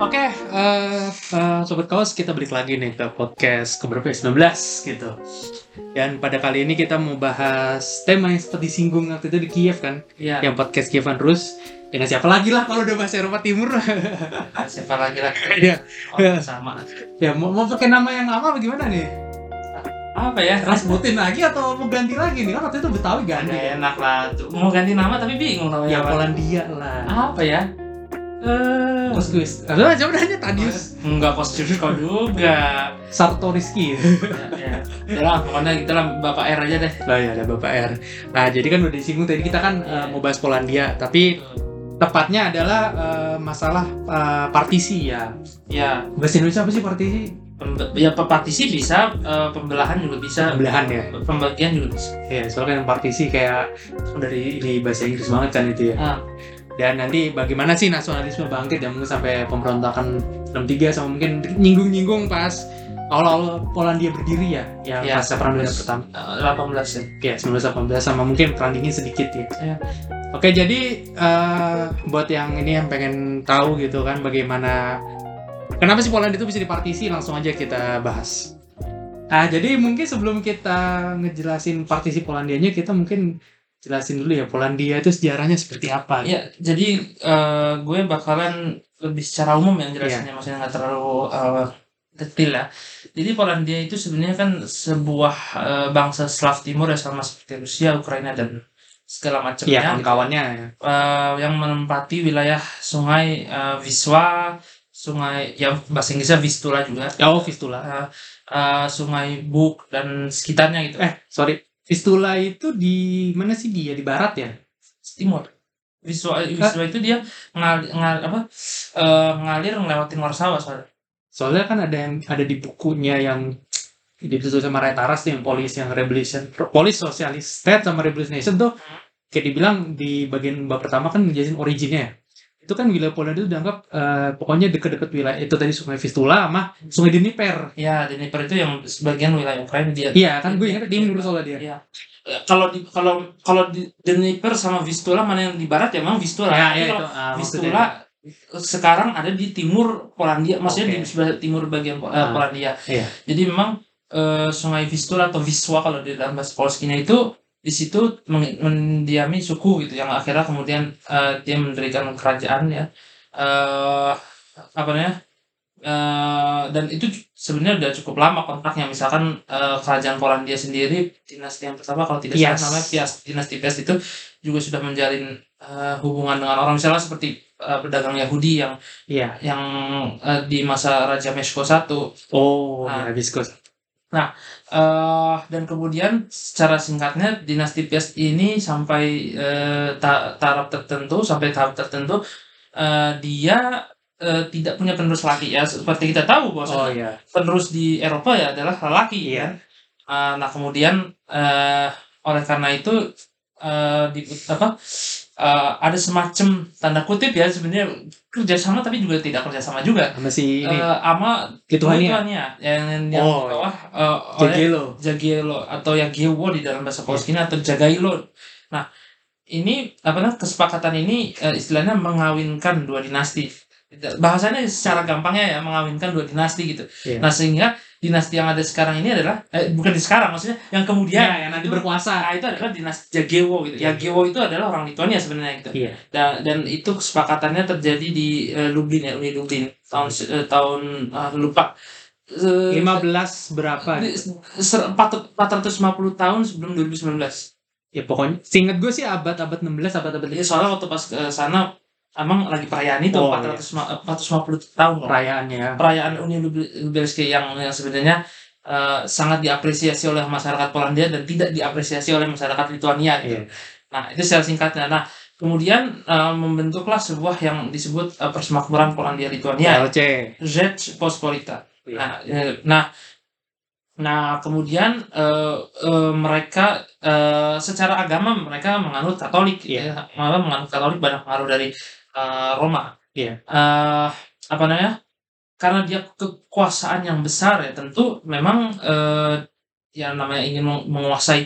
Oke, eh, eh, Sobat Kaos, kita balik lagi nih ke podcast keberapa ya? 19 gitu. Dan pada kali ini kita mau bahas tema yang seperti singgung waktu itu di Kiev kan. Iya. Yang podcast Kievan Rus. Dengan siapa lagi lah kalau udah bahas Eropa Timur. Siapa lagi lah? Iya. Oh, sama. ya, mau, mau pakai nama yang lama apa gimana nih? Apa ya? Rasputin lagi atau mau ganti lagi nih? Kan waktu itu Betawi ganti. Gak enak lah. Tuh, Mau ganti nama tapi bingung namanya. Ya apa. Polandia lah. Apa ya? Eh, Koskuis. Atau coba nanya Tadius. enggak kostum kau juga. Sartoriski. ya, ya. Ya lah, pokoknya kita lah Bapak R aja deh. Lah ya ada Bapak R. Nah, jadi kan udah disinggung tadi kita kan Iya. eh, mau bahas Polandia, tapi tepatnya adalah eh, masalah eh, partisi ya. Ya, Bahasa Indonesia apa sih partisi? pembe- ya partisi bisa, eh, pembelahan juga bisa, Pembelahan ya. pembagian juga bisa. Ya, soalnya kan partisi kayak dari ini bahasa Inggris banget kan itu ya. Ah. Dan nanti bagaimana sih nasionalisme bangkit yang mungkin sampai pemberontakan 63 sama mungkin nyinggung-nyinggung pas awal-awal Polandia berdiri ya, yang Iya, pasca perang dunia pertama. Eh, 18 ya. Ya, 1918 sama mungkin perang dingin sedikit ya. Iya. Oke, jadi eh, buat yang ini yang pengen tahu gitu kan bagaimana kenapa sih Polandia itu bisa dipartisi, langsung aja kita bahas. Nah, jadi mungkin sebelum kita ngejelasin partisi Polandianya, kita mungkin jelasin dulu ya Polandia itu sejarahnya seperti apa. Ya, jadi eh, gue bakalan lebih secara umum yang jelasinnya, maksudnya nggak terlalu eh, detail ya. Jadi Polandia itu sebenarnya kan sebuah eh, bangsa Slav Timur ya sama seperti Rusia, Ukraina dan segala Iya, macamnya kawan-kawannya ya. Eh, yang menempati wilayah sungai eh, Wiswa, sungai ya bahasa Inggrisnya Vistula juga, Oh, Vistula. eh, eh, sungai Buk dan sekitarnya gitu. Eh, sorry. Vistula itu di mana sih dia? Di barat ya? timur. Wiswa, Wiswa itu dia ngalir, apa eh, ngalir ngelewatin Warsawa soalnya. Soalnya kan ada yang ada di bukunya yang ditulis sama Ray Taras tuh yang polis yang revolution polis socialist state sama revolution nation tuh kayak dibilang di bagian bab pertama kan ngejelasin originnya ya. Itu kan wilayah Polandia itu dianggap eh, pokoknya deket-deket wilayah itu tadi sungai Vistula sama sungai Dnieper Ya, Dnieper itu yang sebagian wilayah Ukraina dia. iya kan gue ingat timur soalnya dia Iya. Eh, Kalau di kalau kalau di Dnieper sama Vistula mana yang di barat ya memang Vistula. ya, ya itu maksudnya Vistula sekarang ada di timur Polandia, maksudnya Oke. di sebelah timur bagian Ah, Polandia. iya. Jadi memang eh, sungai Vistula atau Wiswa kalau di dalam bahasa Polskinya itu di situ mendiami suku gitu yang akhirnya kemudian eh, dia mendirikan kerajaan ya. Eh apa namanya? Eh, dan itu sebenarnya udah cukup lama kontraknya. Misalkan eh, kerajaan Polandia sendiri dinasti yang pertama kalau tidak salah namanya Piast dinasti Piast itu juga sudah menjalin eh, hubungan dengan orang. Misalnya seperti eh, pedagang Yahudi yang iya. yang eh, di masa Raja Meshko I oh Ah. ya Viscos Eh, dan kemudian secara singkatnya dinasti Piast ini sampai ta- taraf tertentu sampai tahap tertentu eh, dia eh, tidak punya penerus laki ya seperti kita tahu bahwa oh iya penerus di Eropa ya adalah lelaki Iya. kan. Eh, nah kemudian eh, oleh karena itu eh, di apa eh, ada semacam tanda kutip ya sebenarnya kerjasama tapi juga tidak kerjasama juga sama si ini Eh, ama Lituania Lituania yang yang Oh, bawah eh, oleh Jagelo Jagiello atau Yagiewo di dalam bahasa Polskinya atau Jagailo. Nah, ini apa namanya kesepakatan ini eh, istilahnya mengawinkan dua dinasti. Bahasanya secara gampangnya ya mengawinkan dua dinasti gitu. Iya. Nah, sehingga dinasti yang ada sekarang ini adalah eh, bukan di sekarang maksudnya yang kemudian ya yang nanti itu- berkuasa Nah, itu adalah dinasti Jagewo gitu. Jagewo itu adalah orang Lituania sebenarnya gitu. iya Dan, dan itu kesepakatannya terjadi di eh, Lublin ya, Uni Lublin tahun eh, tahun ah, lupa. Eh, 15 berapa di- ser- 400 450 tahun sebelum 2019. ya pokoknya seingat gue sih abad-abad 16 abad-abad Jadi soalnya waktu pas ke sana emang lagi perayaan itu Oh, 400 ma- 450 tahun loh. perayaannya Perayaan Uni Lubelski yang yang sebenarnya eh, sangat diapresiasi oleh masyarakat Polandia dan tidak diapresiasi oleh masyarakat Lituania gitu. Iya. Nah, itu secara singkatnya. Nah, kemudian eh, membentuklah sebuah yang disebut eh, Persemakmuran Polandia Lituania, LC Rzeczpospolita. Iya. Nah, eh, nah, nah kemudian eh, eh, mereka eh, secara agama mereka menganut Katolik, gitu Iya. ya. malah menganut Katolik banyak pengaruh dari eh, Roma. Iya. Eh, apa namanya? Karena dia kekuasaan yang besar ya, tentu memang eh, yang namanya ingin meng- menguasai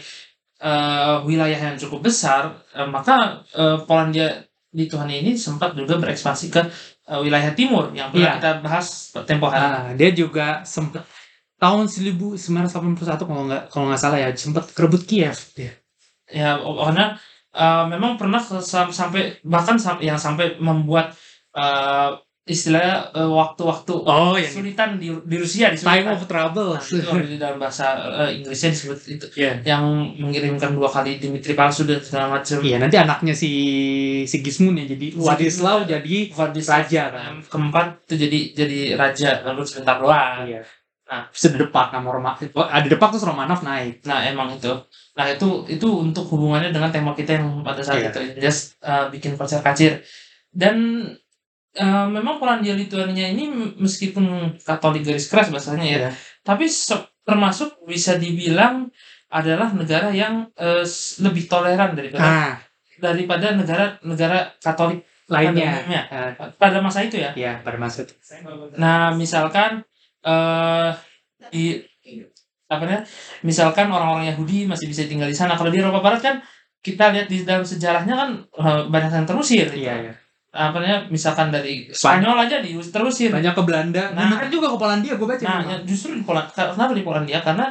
eh, wilayah yang cukup besar, eh, maka eh, Polandia Lituania ini sempat juga berekspansi ke eh, wilayah timur yang pernah Iya. kita bahas tempo hari. Ah, dia juga sempat tahun 1981 kalau nggak kalau nggak salah ya sempat kerebut Kiev dia. Ya, karena eh, memang pernah sampai bahkan sam- yang sampai membuat eh, istilahnya eh, waktu-waktu Oh, yang kesulitan di, di Rusia di Time of Trouble. Nah, itu dalam bahasa eh, Inggrisnya disebut itu Iya. yang mengirimkan dua kali Dimitri palsu dan segala macam. Iya, nanti anaknya si Sigismund ya jadi Wadislaw jadi Vladislav raja kan. keempat itu jadi jadi raja lalu sebentar doang. Iya. Nah. Bisa depak nama Romanov. Ada depak terus Romanov naik. Nah emang itu. Nah itu itu untuk hubungannya dengan tema kita yang pada saat Iya. itu just uh, bikin konser kacir dan uh, memang Polandia Lituania ini meskipun Katolik garis keras bahasanya ya, Iya. tapi termasuk bisa dibilang adalah negara yang uh, lebih toleran daripada Ah, daripada negara-negara Katolik pada lainnya. umumnya. Ah, pada masa itu ya. ya, pada masa itu. Nah, misalkan eh di apa namanya? Misalkan orang-orang Yahudi masih bisa tinggal di sana. Kalau di Eropa Barat kan kita lihat di dalam sejarahnya kan eh, banyak yang terusir. gitu. Iya, iya. Apa namanya? Misalkan dari Spanyol. Aja di terusir. Banyak ke Belanda. Nah. Nah, kan juga ke Polandia gue baca. Nah, ya justru di Polandia, kenapa di Polandia? Karena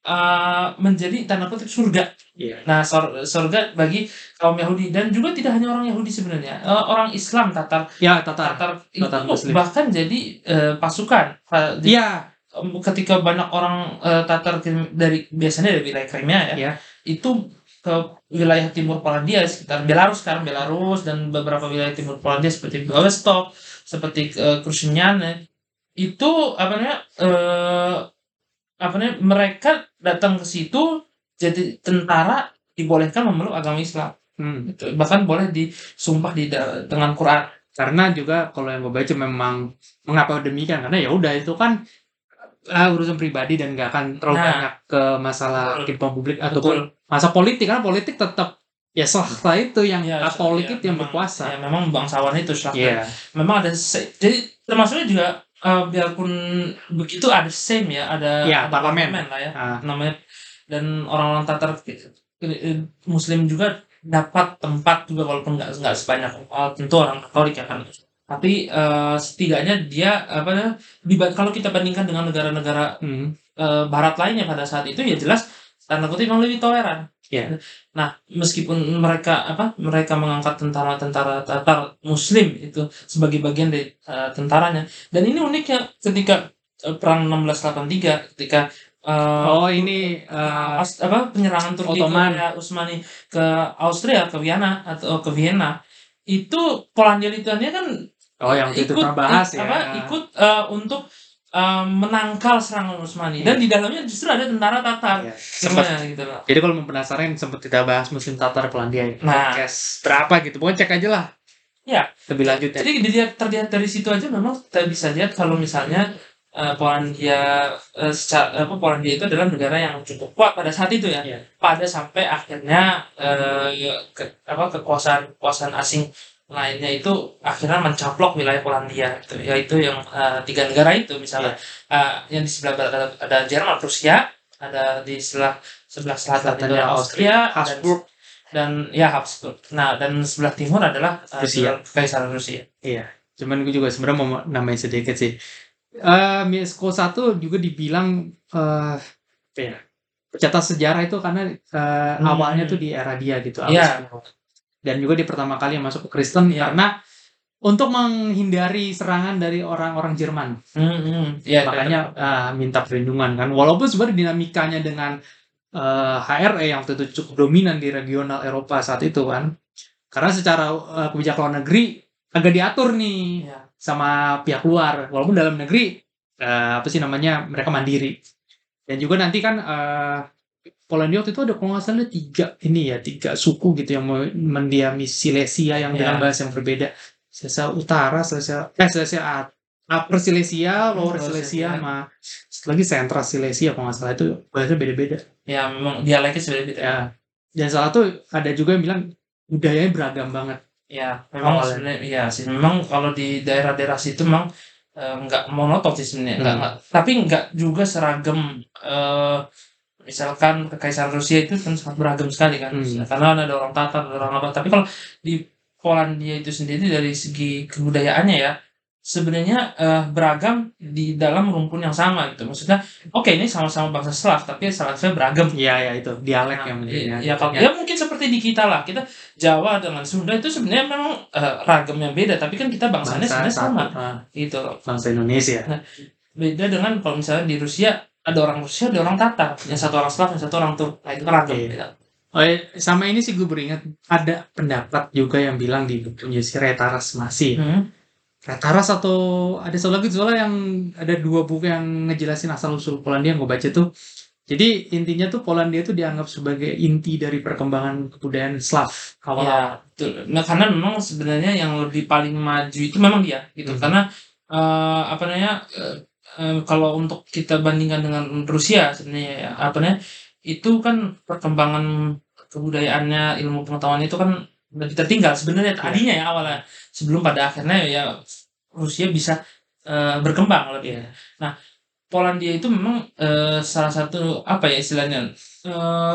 eh, menjadi tanda kutip surga. Iya. Nah, sur- surga bagi kaum Yahudi dan juga tidak hanya orang Yahudi sebenarnya, Eh, orang Islam Tatar Ya, Tatar. Tatar itu Tatar Muslim. bahkan jadi eh, pasukan Iya. Em, ketika banyak orang eh, Tatar dari biasanya dari wilayah Crimea ya, Iya. itu ke wilayah timur Polandia sekitar Belarus sekarang Belarus dan beberapa wilayah timur Polandia seperti Białystok, seperti uh, Kruszyniane itu apa namanya eh apa namanya mereka datang ke situ jadi tentara dibolehkan memeluk agama Islam Hmm. Gitu. bahkan boleh disumpah di dengan Quran Karena juga kalau yang gue baca memang mengapa demikian karena ya udah itu kan ah, urusan pribadi dan nggak akan terlalu Nah. banyak ke masalah kehidupan publik Betul. ataupun masa politik karena politik tetap ya swasta itu yang Ya, Katolik ya, itu yang memang- berkuasa. ya memang bangsawan itu Syahdan. Iya. memang ada jadi termasuknya juga eh, biarpun begitu ada same ya ada, Iya, ada parlemen. lah ya Ah, namanya dan orang-orang Tatar eh, Muslim juga dapat tempat juga walaupun nggak nggak sebanyak eh, tentu orang Katolik ya kan tapi eh, setidaknya dia apa namanya, diba- kalau kita bandingkan dengan negara-negara hmm. eh, Barat lainnya pada saat itu ya jelas tanda kutip memang lebih toleran. Iya. Nah meskipun mereka apa mereka mengangkat tentara-tentara Tatar Muslim itu sebagai bagian dari eh, tentaranya dan ini uniknya ketika eh, perang 1683 ketika eh, Oh ini Aus- apa penyerangan Turki Ottoman. ke Utsmani ke Austria ke Vienna atau ke Vienna itu Polandia Lituania kan oh yang ikut pernah bahas ya. apa, ikut eh, untuk menangkal serangan Utsmani dan di dalamnya justru ada tentara Tatar Iya. Sempat semuanya gitu loh Jadi kalau penasaran sempat kita bahas Muslim Tatar Polandia ya. Nah. Podcast berapa gitu. Pokoknya cek aja lah. Iya. Lebih lanjut ya. jadi dilihat terlihat dari situ aja memang kita bisa lihat kalau misalnya eh, Polandia eh, secara apa Polandia itu adalah negara yang cukup kuat pada saat itu ya Iya. pada sampai akhirnya eh, ke- apa kekuasaan kekuasaan asing lainnya itu akhirnya mencaplok wilayah Polandia itu yaitu yang eh, tiga negara itu misalnya eh, yang di sebelah barat ada, ada Jerman Rusia ada di sebelah sebelah selatan itu Selatannya Austria dan, Habsburg. dan ya Habsburg nah dan sebelah timur adalah eh, Rusia. Kaisaran Rusia Iya. Cuman gue juga sebenarnya mau nambahin sedikit sih. Eh Misko 1 juga dibilang eh apa ya? Pencetak sejarah itu karena eh, Hmm. awalnya tuh di era dia gitu. Iya. Dan juga dia pertama kali yang masuk ke Kristen Iya. karena untuk menghindari serangan dari orang-orang Jerman. Hmm, hmm. Ya, makanya ah, minta perlindungan kan walaupun sebenarnya dinamikanya dengan eh, HRE yang waktu itu cukup dominan di regional Eropa saat itu kan karena secara eh, kebijakan luar negeri agak diatur nih Iya. sama pihak luar walaupun dalam negeri eh, apa sih namanya mereka mandiri dan juga nanti kan eh, Polandia waktu itu ada kalau nggak salah tiga ini ya tiga suku gitu yang me- mendiami Silesia yang dengan Iya. bahasa yang berbeda Silesia Utara Silesia eh Silesia At- Upper Silesia Lower Silesia sama satu lagi Central Silesia kalau nggak salah itu bahasa beda-beda ya memang dialeknya sudah beda ya dan salah tuh ada juga yang bilang budayanya beragam banget Ya, memang Awalnya. sebenarnya iya sih. Memang kalau di daerah-daerah situ memang eh, nggak monoton sih sebenarnya. Hmm. nggak- tapi nggak juga seragam. eh, misalkan Kekaisaran Rusia itu kan sangat beragam sekali kan. Hmm. Karena ada orang Tatar, ada orang apa. Tapi kalau di Polandia itu sendiri dari segi kebudayaannya ya, sebenarnya, eee, beragam di dalam rumpun yang sama gitu. Maksudnya, oke ini sama-sama bangsa Slav, tapi Slavnya beragam. Iya ya itu, dialek Nah, yang menjadi ya kalau ya mungkin seperti di kita lah, kita Jawa dengan Sunda itu sebenarnya memang, eee, ragam yang beda, tapi kan kita bangsanya bangsa sebenarnya sama, ah, gitu loh. bangsa Indonesia. Beda dengan kalau misalnya di Rusia, ada orang Rusia, ada orang Tatar, yang satu orang Slav, yang satu orang Turk. Nah itu kan ragam. Oh, iya, sama ini sih gue beringat ada pendapat juga yang bilang di bukunya si Retaras masih. Mhm. Retaras atau ada satu lagi soalnya yang ada dua buku yang ngejelasin asal usul Polandia yang gue baca tuh. Jadi intinya tuh Polandia tuh dianggap sebagai inti dari perkembangan kebudayaan Slav awal betul. Nah, karena memang sebenarnya yang lebih paling maju itu memang dia, gitu. Mhm. Karena, eee, apa namanya, eee eee, kalau untuk kita bandingkan dengan Rusia sebenarnya ya, apa namanya, itu kan perkembangan kebudayaannya, ilmu pengetahuan itu kan lebih tertinggal sebenarnya Iya. tadinya ya awalnya. Sebelum pada akhirnya ya Rusia bisa, eee, berkembang lebih. Iya. Nah, Polandia itu memang, eee, salah satu, apa ya istilahnya, eee,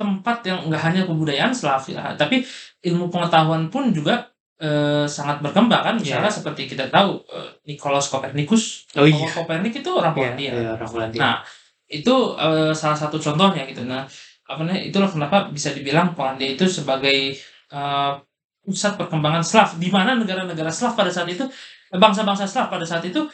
tempat yang nggak hanya kebudayaan Slav ya, tapi ilmu pengetahuan pun juga, eee, sangat berkembang kan. Misalnya Iya. seperti kita tahu, eee, Nikolaus Kopernikus, Oh iya. Kopernik itu orang Iya, Polandia. iya, orang Polandia. Nah, itu, eee, salah satu contohnya gitu. Nah, apa namanya, itulah kenapa bisa dibilang Polandia itu sebagai, eee, pusat perkembangan Slav, di mana negara-negara Slav pada saat itu, bangsa-bangsa Slav pada saat itu,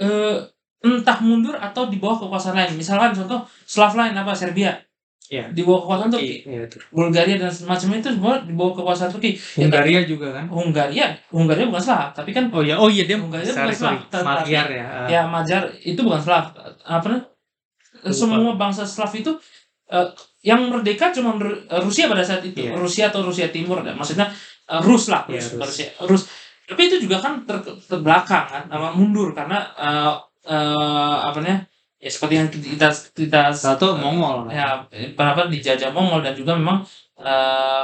eee, entah mundur atau di bawah kekuasaan lain. Misalkan contoh Slav lain apa, Serbia, Iya. di bawah kekuasaan Turki. Iya, itu. Bulgaria dan semacamnya itu semua di bawah kekuasaan Turki. Ya, tapi Hungaria juga kan? Hungaria, Hungaria bukan Slav, tapi kan Oh iya, oh iya dia Hungaria sorry, bukan. Slav, tapi- Magyar ya. ah. ya Majar itu bukan Slav. Apa namanya? Lupa. Semua bangsa Slav itu eh, yang merdeka cuma Ru- Rusia pada saat itu. Iya. Rusia atau Rusia Timur, ya. maksudnya eh, Rus lah, Iya, Rus, Rus. Rusia, Rus. Tapi itu juga kan ter, terbelakang kan, sama mundur karena eh, eh, apa namanya? Ya seperti yang kita kita Satu eh, Mongol. ya kenapa dijajah Mongol dan juga memang eh,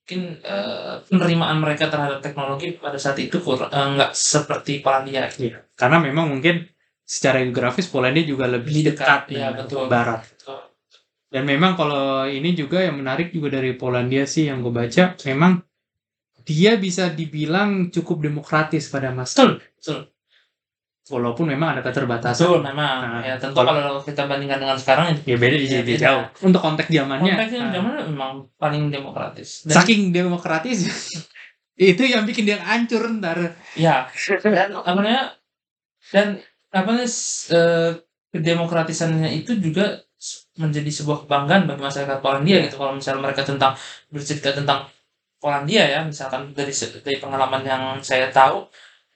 mungkin eh, penerimaan mereka terhadap teknologi pada saat itu kur- eh, nggak seperti Polandia Iya. Karena memang mungkin secara geografis Polandia juga lebih Lebih dekat, dekat dengan betul. barat. Betul. Dan memang kalau ini juga yang menarik juga dari Polandia sih yang gue baca, memang dia bisa dibilang cukup demokratis pada masa betul betul walaupun memang ada keterbatasan. betul memang Nah, ya tentu kalau- kalau kita bandingkan dengan sekarang Ya beda di Ya, beda. jauh. Untuk konteks zamannya. konteksnya nah, zaman memang paling demokratis dan saking demokratis itu yang bikin dia hancur ntar. ya dan apa namanya dan apa namanya eh, kedemokratisannya itu juga menjadi sebuah kebanggaan bagi masyarakat Polandia Ya. gitu kalau misalnya mereka tentang bercerita tentang Polandia ya misalkan dari dari pengalaman yang saya tahu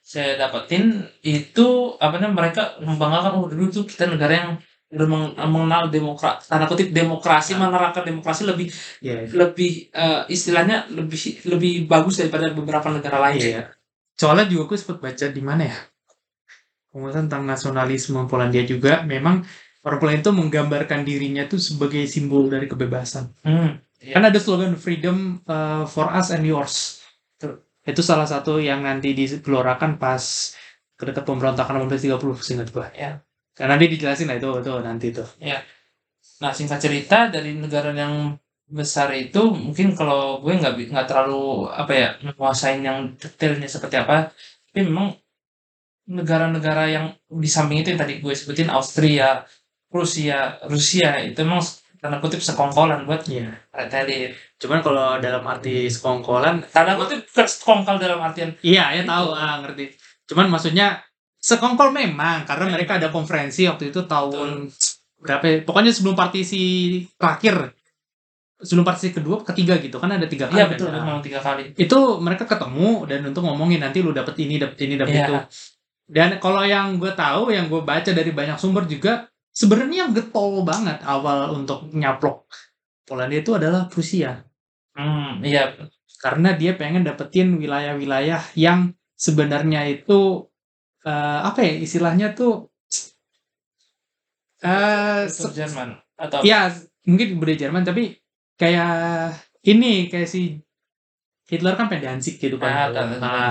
saya dapetin itu apa namanya mereka membanggakan oh dulu tuh kita negara yang udah mengenal demokrasi tanda kutip demokrasi Nah. menerapkan demokrasi lebih Ya, lebih eh, istilahnya lebih lebih bagus daripada beberapa negara lain Iya. Soalnya juga gue sempat baca di mana ya? Pembahasan tentang nasionalisme Polandia juga memang orang Polandia itu menggambarkan dirinya tuh sebagai simbol dari kebebasan. Hmm, iya. Kan ada slogan freedom uh, for us and yours. Itu salah satu yang nanti digelorakan pas kedekat pemberontakan 1830 seingat gue. Ya. Karena nanti dijelasin lah itu, itu nanti tuh. Nah, singkat cerita dari negara yang besar itu mungkin kalau gue nggak nggak terlalu apa ya menguasain yang detailnya seperti apa, tapi memang negara-negara yang di samping itu yang tadi gue sebutin Austria, Rusia, Rusia itu memang tanda kutip sekongkolan buat Iya. Red Elit. Cuman kalau dalam arti sekongkolan, Tanda kutip bukan sekongkol dalam artian iya ya tahu, ah, ngerti. Cuman maksudnya sekongkol memang karena mereka ada konferensi waktu itu tahun berapa ya? pokoknya sebelum partisi terakhir sebelum partisi kedua ketiga gitu kan ada tiga kali iya kan? betul Nah, memang tiga kali. itu mereka ketemu dan untuk ngomongin nanti lu dapet ini dapet ini dapet Iya. itu dan kalau yang gue tahu yang gue baca dari banyak sumber juga sebenarnya getol banget awal untuk nyaplok Polandia itu adalah Prusia. Hmm, iya. Karena dia pengen dapetin wilayah-wilayah yang sebenarnya itu eh, apa ya istilahnya tuh eh se- Jerman atau ya mungkin budaya Jerman tapi kayak ini kayak si Hitler kan pengen Danzig gitu Nah, kan tahu. Nah,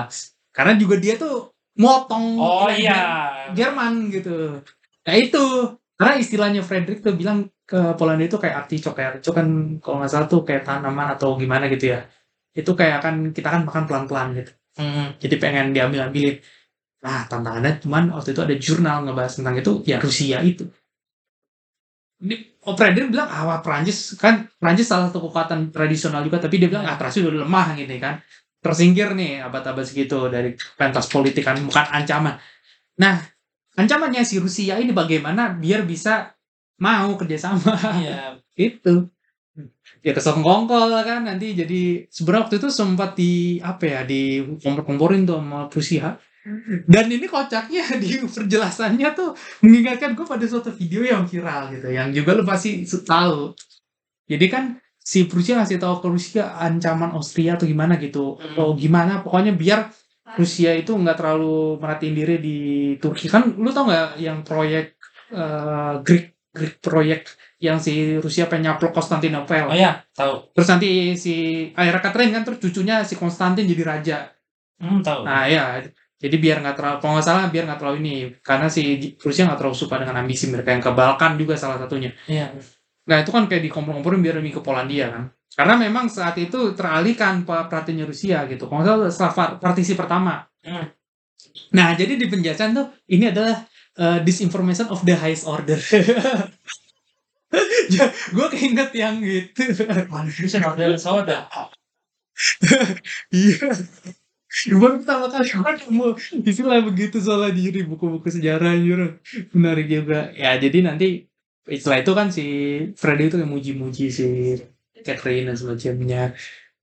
karena juga dia tuh motong Oh iya. Jerman gitu. Nah itu karena istilahnya Frederick tuh bilang ke Polandia itu kayak artichok kayak artichok kan kalau nggak salah tuh kayak tanaman atau gimana gitu ya itu kayak kan kita kan makan pelan-pelan gitu. Hmm. Jadi pengen diambil-ambilin. Nah, tantangannya cuman waktu itu ada jurnal ngebahas tentang itu, ya Rusia itu. Ini Operator bilang, ah wah, Prancis kan Prancis salah satu kekuatan tradisional juga, tapi dia bilang, ah Prancis udah lemah gini kan. Tersingkir nih abad-abad segitu dari pentas politik kan, bukan ancaman. Nah, ancamannya si Rusia ini bagaimana biar bisa mau kerjasama Iya. itu ya kesongkongkol kan nanti jadi sebenarnya waktu itu sempat di apa ya di kompor-komporin tuh sama Rusia dan ini kocaknya di perjelasannya tuh mengingatkan gue pada suatu video yang viral gitu yang juga lu pasti tahu jadi kan si Rusia ngasih tahu ke Rusia ancaman Austria atau gimana gitu Hmm. atau gimana pokoknya biar Rusia itu nggak terlalu merhatiin diri di Turki kan lu tau nggak yang proyek eh, Greek Greek proyek yang si Rusia pengen nyaplok Konstantinopel Oh ya, tahu. terus nanti si akhirnya Catherine kan terus cucunya si Konstantin jadi raja Hmm, tahu. nah ya jadi biar nggak terlalu kalau nggak salah biar nggak terlalu ini karena si Rusia nggak terlalu suka dengan ambisi mereka yang ke Balkan juga salah satunya Iya. nah itu kan kayak dikompor-komporin biar demi ke Polandia kan karena memang saat itu teralihkan pe- perhatiannya Rusia gitu kalau nggak salah partisi pertama Hmm. nah jadi di penjelasan tuh ini adalah uh, disinformation of the highest order ya, gue keinget yang gitu Confusion of the soda. Iya. Baru pertama kali gue nemu istilah begitu soalnya di di buku-buku sejarah anjir. Menarik juga. Ya jadi nanti istilah itu kan si Freddy itu yang muji-muji si Catherine dan semacamnya.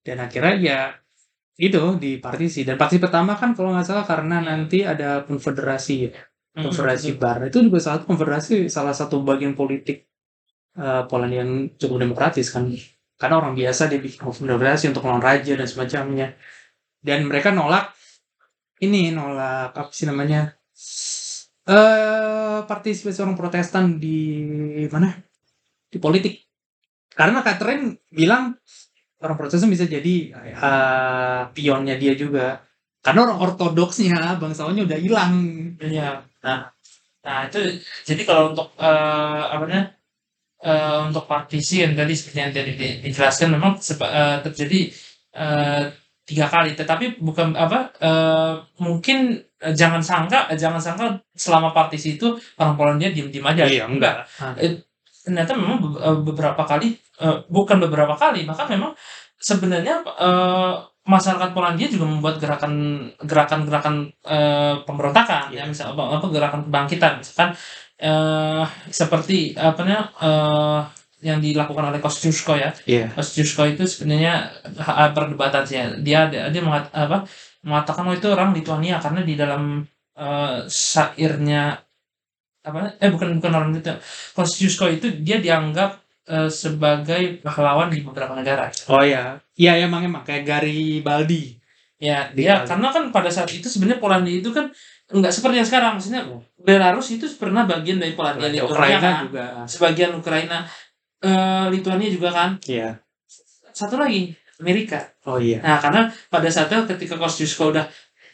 Dan akhirnya ya itu di partisi. Dan partisi pertama kan kalau nggak salah karena nanti ada konfederasi ya. Hmm, Konfederasi Bar. Itu juga salah satu konfederasi salah satu bagian politik eh, Polandia yang cukup demokratis kan karena orang biasa dia bikin konfederasi untuk melawan raja dan semacamnya dan mereka nolak ini nolak apa sih namanya eh partisipasi orang Protestan di mana di politik karena Catherine bilang orang Protestan bisa jadi eh, pionnya dia juga karena orang ortodoksnya bangsawannya udah hilang Iya. Nah, nah itu jadi kalau untuk eh apa namanya eh, untuk partisi yang tadi seperti yang tadi di- dijelaskan memang sepa- eh, terjadi eh, tiga kali, tetapi bukan apa eh, mungkin eh, jangan sangka jangan sangka selama partisi itu orang Polandia diem-diem aja. Iya, enggak. Eh, ternyata memang eh, beberapa kali eh, bukan beberapa kali bahkan memang sebenarnya eh, masyarakat Polandia juga membuat gerakan gerakan-gerakan eh, pemberontakan Iya. ya misal apa, apa gerakan kebangkitan misalkan eh, seperti apa namanya eh, yang dilakukan oleh Kosciuszko ya Iya. Kosciuszko itu sebenarnya perdebatan sih ya. dia dia, dia mengat- apa, mengatakan oh itu orang Lituania karena di dalam eh, syairnya apa? Eh bukan bukan orang itu. Kosciuszko itu dia dianggap eh, sebagai pahlawan di beberapa negara. Oh ya, iya emang emang. Kayak Garibaldi. ya Di dia Italia. karena kan pada saat itu sebenarnya Polandia itu kan nggak seperti yang sekarang. Maksudnya Belarus itu pernah bagian dari Polandia Lituania Ukraina kan? juga. sebagian Ukraina. Eh, Lituania juga kan? Iya. satu lagi Amerika. Oh iya. Nah, karena pada saatnya ketika Kosciuszko udah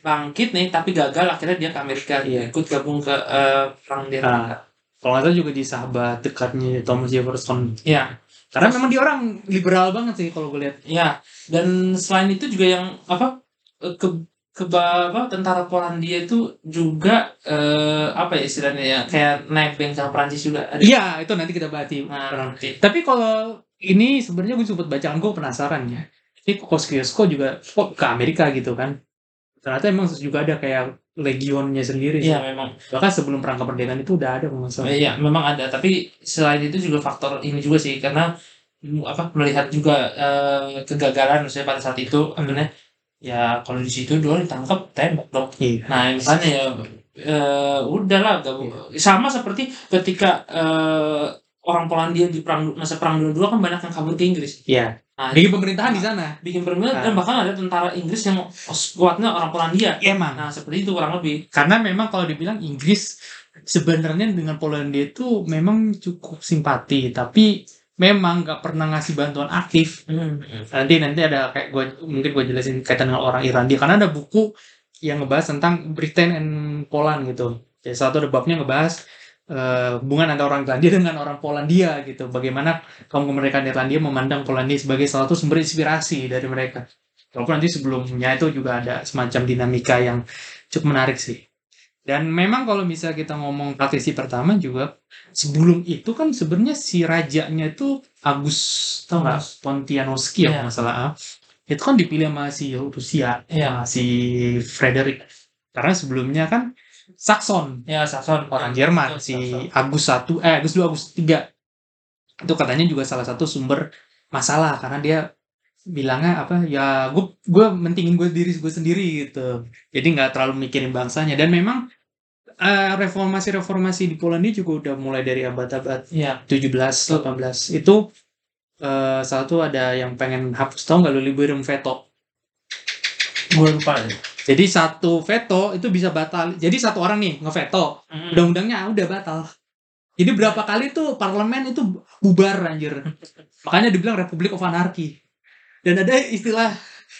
bangkit nih, tapi gagal, akhirnya dia ke Amerika, Iya. ikut gabung ke eh, perang di Amerika. Kalau nggak salah juga di sahabat dekatnya Thomas Jefferson. Iya, Karena memang dia orang liberal banget sih kalau gue lihat. iya. Dan selain itu juga yang apa eh, ke ke apa, tentara Polandia itu juga eh, apa ya istilahnya ya kayak nebeng sama Prancis juga. Iya, itu nanti kita bahas di Nah, nanti. Tapi kalau ini sebenarnya gue sempat bacaan gue penasaran ya. Ini Kosciuszko juga kok ke Amerika gitu kan. Ternyata emang juga ada kayak legionnya sendiri sih. Iya memang, Bahkan sebelum perang kemerdekaan itu udah ada kalau nggak salah. iya memang ada. Tapi selain itu juga faktor ini juga sih karena mm, apa melihat juga eh, kegagalan misalnya pada saat itu akhirnya ya kalau di situ dulu ditangkap tembak dong Iya. nah misalnya ya eh, udahlah gabung sama seperti ketika eh, orang Polandia di perang masa perang dunia dua kan banyak yang kabur ke Inggris Iya. Nah Bikin pemerintahan di sana. bikin perang Ah. dan bahkan ada tentara Inggris yang kuatnya orang Polandia Iya, emang. nah seperti itu kurang lebih Karena memang kalau dibilang Inggris sebenarnya dengan Polandia itu memang cukup simpati, tapi memang nggak pernah ngasih bantuan aktif. Hmm. Nanti nanti ada kayak gue mungkin gue jelasin kaitan dengan orang Irlandia karena ada buku yang ngebahas tentang Britain and Poland gitu. Jadi satu ada babnya ngebahas eh, hubungan antara orang Irlandia dengan orang Polandia gitu. Bagaimana kaum kemerdekaan Irlandia memandang Polandia sebagai salah satu sumber inspirasi dari mereka. Walaupun nanti sebelumnya itu juga ada semacam dinamika yang cukup menarik sih. Dan memang kalau misalnya kita ngomong praktisi pertama juga sebelum itu kan sebenarnya si rajanya itu Agus tau nggak. Pontianowski ya Iya. kalau nggak salah itu kan dipilih sama si Rusia Iya. sama si Frederick karena sebelumnya kan Saxon Ya, Saxon. orang Ya, Jerman betul, si Saxon. Agus satu eh Agus dua Agus tiga itu katanya juga salah satu sumber masalah karena dia bilangnya apa ya gue gue mentingin gue diri gue sendiri gitu jadi nggak terlalu mikirin bangsanya dan memang eh, reformasi-reformasi di Polandia juga udah mulai dari abad-abad Iya. 17 18 itu eh, salah satu ada yang pengen hapus tau nggak lu liberum veto Gue lupa deh. Jadi satu veto itu bisa batal jadi satu orang nih ngeveto Hmm. undang-undangnya udah batal. Jadi berapa kali tuh parlemen itu bubar anjir. Makanya dibilang Republic of Anarchy. Dan ada istilah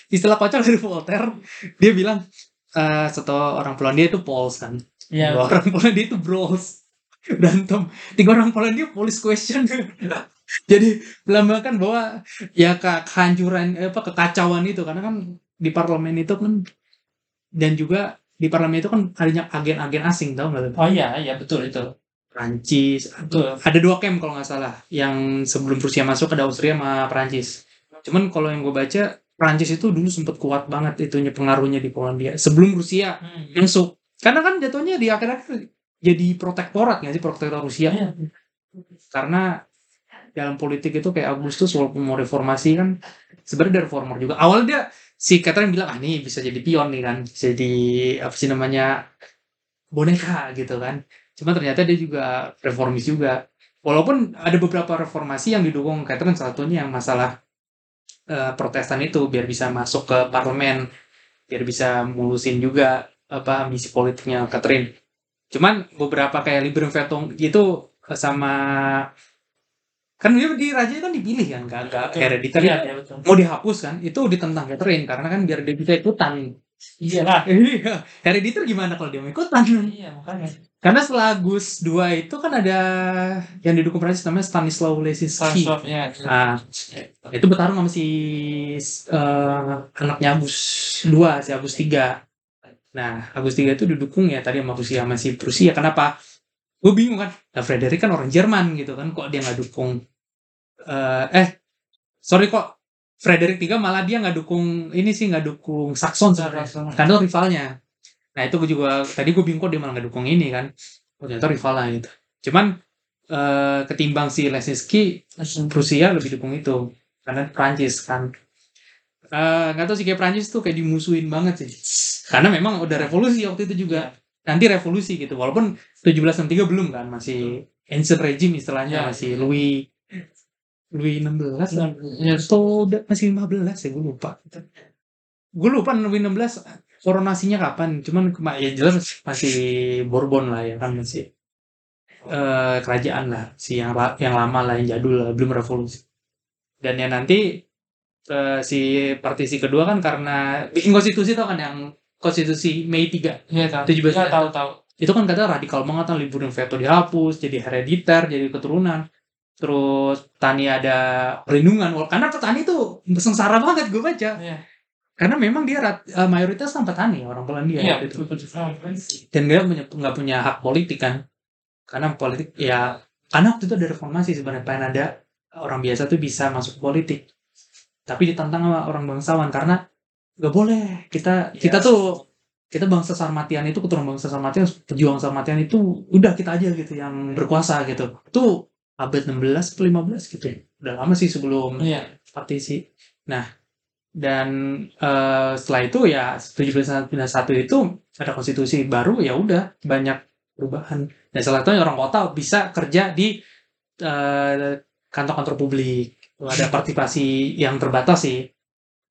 istilah kocak dari Voltaire, dia bilang eh satu orang Polandia itu Pols kan. Iya. Dua orang Polandia itu Bros. Berantem. Tiga orang Polandia police question. Jadi melambangkan bahwa ya ke kehancuran eh, apa kekacauan itu karena kan di parlemen itu kan dan juga di parlemen itu kan adanya agen-agen asing tau nggak? Oh iya, iya betul itu. Prancis Betul. ada dua camp kalau nggak salah yang sebelum Rusia masuk ada Austria sama Prancis cuman kalau yang gue baca Prancis itu dulu sempat kuat banget itunya pengaruhnya di Polandia sebelum Rusia Hmm. masuk karena kan jatuhnya di akhir-akhir jadi protektorat nggak sih protektorat Rusia Iya. karena dalam politik itu kayak Agustus walaupun mau reformasi kan sebenarnya reformer juga awalnya dia si Catherine bilang ah nih bisa jadi pion nih kan bisa jadi apa sih namanya boneka gitu kan. Cuma ternyata dia juga reformis juga. Walaupun ada beberapa reformasi yang didukung Catherine salah satunya yang masalah eh, Protestan itu biar bisa masuk ke parlemen biar bisa mulusin juga apa misi politiknya Catherine. Cuman beberapa kayak Liberum Veto itu eh, sama kan dia di raja kan dipilih kan gak, gak hereditary. Iya betul. mau dihapus kan itu ditentang Catherine karena kan biar dia bisa ikutan. Iya. Lah. iya. Hereditary gimana kalau dia mau ikutan? Iya, makanya. karena setelah Gus II itu kan ada yang didukung Prancis namanya Stanislaw Lesiski Sansov ya. nah itu bertarung sama si eh, anaknya Agus II si Agus III nah Agus III itu didukung ya tadi sama Rusia sama si Prusia. Kenapa? Gue bingung kan. Nah Frederick kan orang Jerman gitu kan kok dia nggak dukung eh eh sorry kok Frederick III malah dia nggak dukung ini sih nggak dukung Saxon sebenarnya. Karena itu rivalnya. Nah itu gue juga tadi gue bingung kok dia malah nggak dukung ini kan. Oh, ternyata rivalnya gitu cuman eh, ketimbang si Lesinski Rusia lebih dukung itu karena Prancis kan. Eh, nggak tahu sih kayak Prancis tuh kayak dimusuhin banget sih. Karena memang udah revolusi waktu itu juga. Nanti revolusi gitu walaupun 1763 belum kan masih ancient regime istilahnya Ya. masih Louis Louis 16 lah Ya, atau udah masih 15 ya gue lupa. Gue lupa Louis 16 koronasinya kapan. Cuman ya jelas masih Bourbon lah ya kan masih eh, kerajaan lah. Si yang yang lama lah yang jadul lah belum revolusi. Dan ya nanti eh, si partisi kedua kan karena bikin konstitusi tau kan yang konstitusi Mei 3 Iya tahu. 17 Iya tahu tahu. itu kan katanya radikal banget kan liburan veto dihapus jadi herediter jadi keturunan terus petani ada perlindungan karena petani itu sengsara banget gue baca Iya. karena memang dia rat- eh, mayoritas kan petani orang Polandia gitu. betul betul. dan dia punya nggak punya hak politik kan karena politik ya karena waktu itu ada reformasi sebenarnya pengen ada orang biasa tuh bisa masuk politik tapi ditantang sama orang bangsawan karena nggak boleh kita kita Iya. tuh kita bangsa Sarmatian itu keturunan bangsa Sarmatian pejuang Sarmatian itu udah kita aja gitu yang berkuasa gitu itu abad 16 atau 15 gitu udah lama sih sebelum Iya. partisi. Nah, dan eh, setelah itu ya 1791 itu ada konstitusi baru ya udah banyak perubahan. Dan salah satunya orang kota bisa kerja di eh, kantor-kantor publik. Ada partisipasi yang terbatas sih.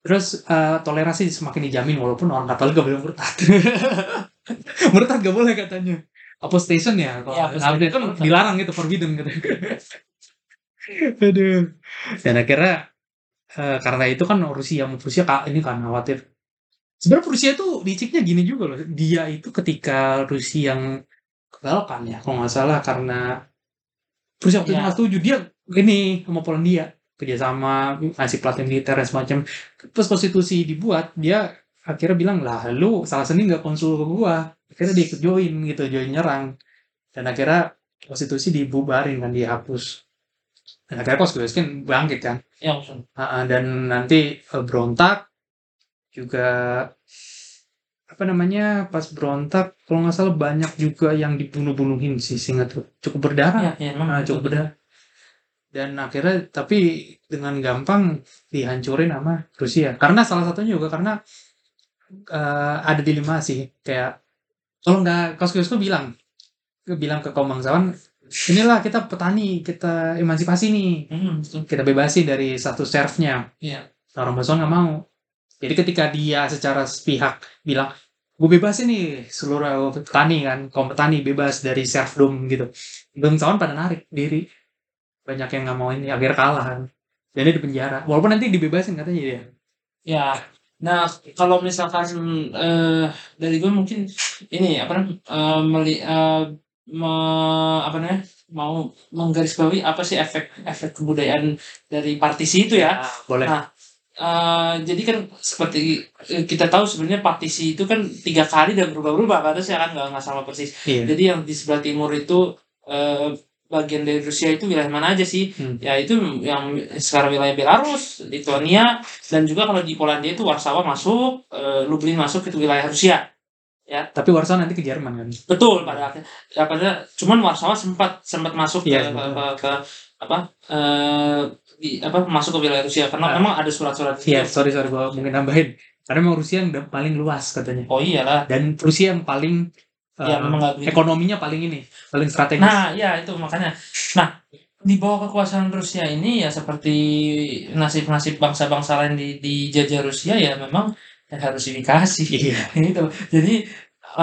Terus eh, toleransi semakin dijamin walaupun orang Katolik gak boleh murtad. murtad gak boleh katanya. Apostation ya, kalau Iya, apostation. itu dilarang gitu, forbidden gitu. Aduh. Dan akhirnya eh, karena itu kan Rusia Rusia ini kan khawatir. Sebenarnya Rusia tuh liciknya gini juga loh. Dia itu ketika Rusia yang kegalkan ya, kalau nggak salah karena Rusia waktu itu Iya. setuju dia ini sama Polandia. kerjasama ngasih pelatihan militer dan semacam pas konstitusi dibuat dia akhirnya bilang lah lu salah seni nggak konsul ke gua akhirnya dia ikut join gitu join nyerang. Dan akhirnya konstitusi dibubarin kan dihapus. Dan akhirnya konstitusi kan bangkit kan? Ya, ah, dan nanti eh, berontak juga apa namanya pas berontak kalau nggak salah banyak juga yang dibunuh-bunuhin sih singkat tuh cukup berdarah. Ya, ya, memang Ah, cukup berdarah. Dan akhirnya tapi dengan gampang dihancurin sama Rusia. Karena salah satunya juga karena eh, ada dilema sih kayak kalau nggak Kosciuszko bilang bilang ke kaum bangsawan inilah kita petani kita emansipasi nih. Hmm, kita bebasin dari satu serfnya. Iya. orang bangsawan nggak mau. Jadi ketika dia secara sepihak bilang gue bebasin nih seluruh petani kan kaum petani bebas dari serfdom gitu. Bangsawan pada narik diri. Banyak yang nggak mau ini akhirnya kalah kan. Dan dia di penjara. Walaupun nanti dibebasin katanya dia. Ya, nah kalau misalkan eh, dari gue mungkin ini apa namanya eh, meli, eh, me- apa namanya mau menggarisbawahi apa sih efek efek kebudayaan dari partisi itu ya. boleh Nah, Eh, jadi kan seperti kita tahu sebenarnya partisi itu kan tiga kali dan berubah-ubah kan sih kan nggak nggak sama persis. iya Jadi yang di sebelah timur itu eh, bagian dari Rusia itu wilayah mana aja sih? Hmm. Ya itu yang sekarang wilayah Belarus, Lituania, dan juga kalau di Polandia itu Warsawa masuk, eh, Lublin masuk itu wilayah Rusia. tapi Warsaw nanti ke Jerman kan Betul pada akhirnya. Ya, pada cuman Warsawa sempat sempat masuk ke, Iya, ke, betul. ke, ke- apa eh, di apa masuk ke wilayah Rusia karena Ah. memang ada surat-surat iya sorry sorry gua mungkin nambahin karena memang Rusia yang udah paling luas katanya Oh iyalah. dan Rusia yang paling Ya memang nggak begitu. ekonominya paling ini paling strategis Nah, ya itu makanya. Nah, di bawah kekuasaan Rusia ini ya seperti nasib-nasib bangsa-bangsa lain di dijajah Rusia ya memang ya harus dinikasi iya gitu. Jadi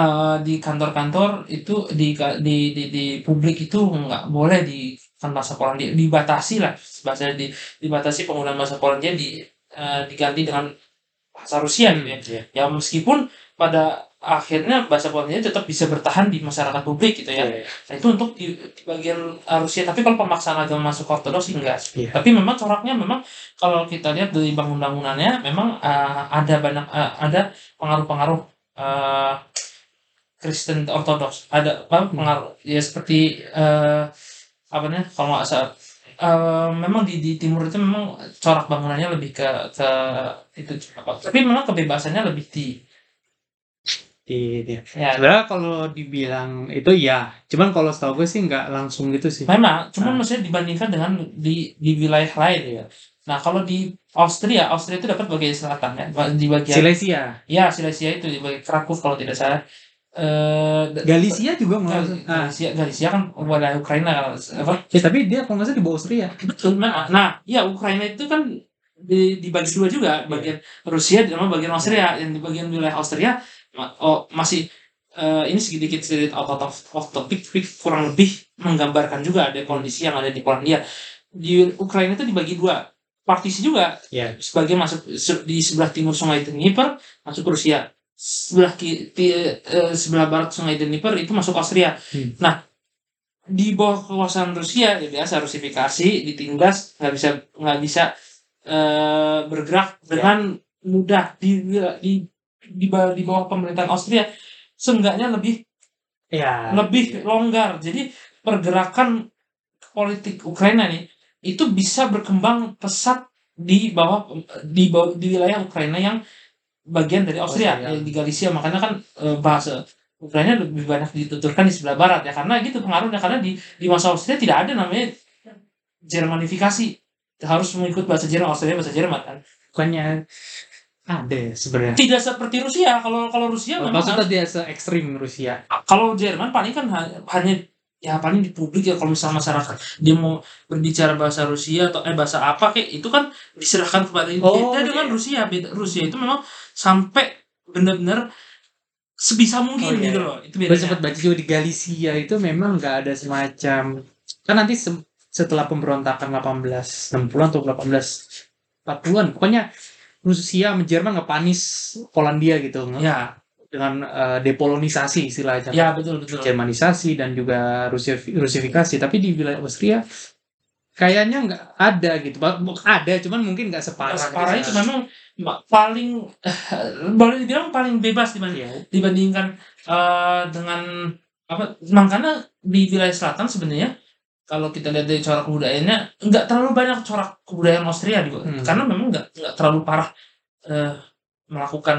eh, di kantor-kantor itu di di di, di publik itu nggak boleh di kan bahasa Polandia dibatasi lah bahasa di dibatasi penggunaan bahasa Polandia di eh, diganti dengan bahasa Rusia gitu ya. Iya. Ya meskipun pada akhirnya bahasa Polandia tetap bisa bertahan di masyarakat publik gitu ya. Iya. Nah, itu untuk di, di bagian Rusia. Tapi kalau pemaksaan agama masuk ortodoks enggak. Iya. Tapi memang coraknya memang kalau kita lihat dari bangunan-bangunannya memang uh, ada banyak uh, ada pengaruh-pengaruh uh, Kristen ortodoks. Ada apa pengaruh ya seperti uh, apa namanya kalau nggak salah uh, memang di, di timur itu memang corak bangunannya lebih ke ke itu apa tapi memang kebebasannya lebih di di, di- ya Sebenarnya kalau dibilang itu ya, cuman kalau setahu gue sih nggak langsung gitu sih. Memang, cuman Nah. maksudnya dibandingkan dengan di di wilayah lain ya. Nah, kalau di Austria, Austria itu dapat bagian selatan ya, di bagian Silesia, ya Silesia itu di bagian Krakow kalau tidak salah. Da- Galicia juga nggak Gal- langsung. Ah, Galicia, Galicia kan wilayah Ukraina kalau apa? ya, tapi dia kalau nggak salah di bawah Austria. Betul, memang. Nah, ya Ukraina itu kan di, dibagi dua juga, bagian Rusia dan bagian Austria. Yang di bagian wilayah Austria oh, masih eh, ini sedikit sedikit out of, off topic, tapi kurang lebih menggambarkan juga ada kondisi yang ada di Polandia. Di Ukraina itu dibagi dua, partisi juga. Ya. Sebagian masuk di sebelah timur Sungai Dnieper masuk Rusia, sebelah ki- ti- eh, sebelah barat Sungai Dnieper itu masuk Austria. Hmm. Nah, di bawah kekuasaan Rusia ya biasa rusifikasi ditindas nggak bisa nggak bisa eh, bergerak dengan mudah di di di, ba- di bawah pemerintahan Austria seenggaknya lebih Ya. lebih longgar. Jadi pergerakan politik Ukraina nih itu bisa berkembang pesat di bawah di bawah di wilayah Ukraina yang bagian dari Austria Austria. ya, di Galicia. Makanya kan eh, bahasa Ukraina lebih banyak dituturkan di sebelah barat ya. Karena gitu pengaruhnya. Karena di di masa Austria tidak ada namanya Jermanifikasi harus mengikut bahasa Jerman Austria bahasa Jerman kan. Bukannya ada ya sebenarnya. tidak seperti Rusia kalau kalau Rusia memang Maksudnya dia se ekstrim Rusia. kalau Jerman paling kan ha- hanya ya paling di publik ya kalau misalnya masyarakat dia mau berbicara bahasa Rusia atau eh bahasa apa kayak itu kan diserahkan kepada Oh, beda dengan iya. Rusia beda Rusia itu memang sampai benar-benar sebisa mungkin Oh, iya. gitu loh itu Gue bedanya sempat baca juga di Galicia itu memang nggak ada semacam kan nanti se- setelah pemberontakan 1860-an atau 1840-an pokoknya Rusia sama Jerman ngepanis Polandia gitu ya. Dengan eh, depolonisasi istilahnya. Ya betul betul. Jermanisasi dan juga Rusia Rusifikasi. Tapi di wilayah Austria kayaknya nggak ada gitu. Ada cuman mungkin nggak separah. Separah itu gitu. memang ma- paling boleh dibilang paling bebas dibanding Iya. dibandingkan eh, dengan apa makanya di wilayah selatan sebenarnya kalau kita lihat dari corak kebudayaannya nggak terlalu banyak corak kebudayaan Austria di Hmm. karena memang nggak nggak terlalu parah eh, melakukan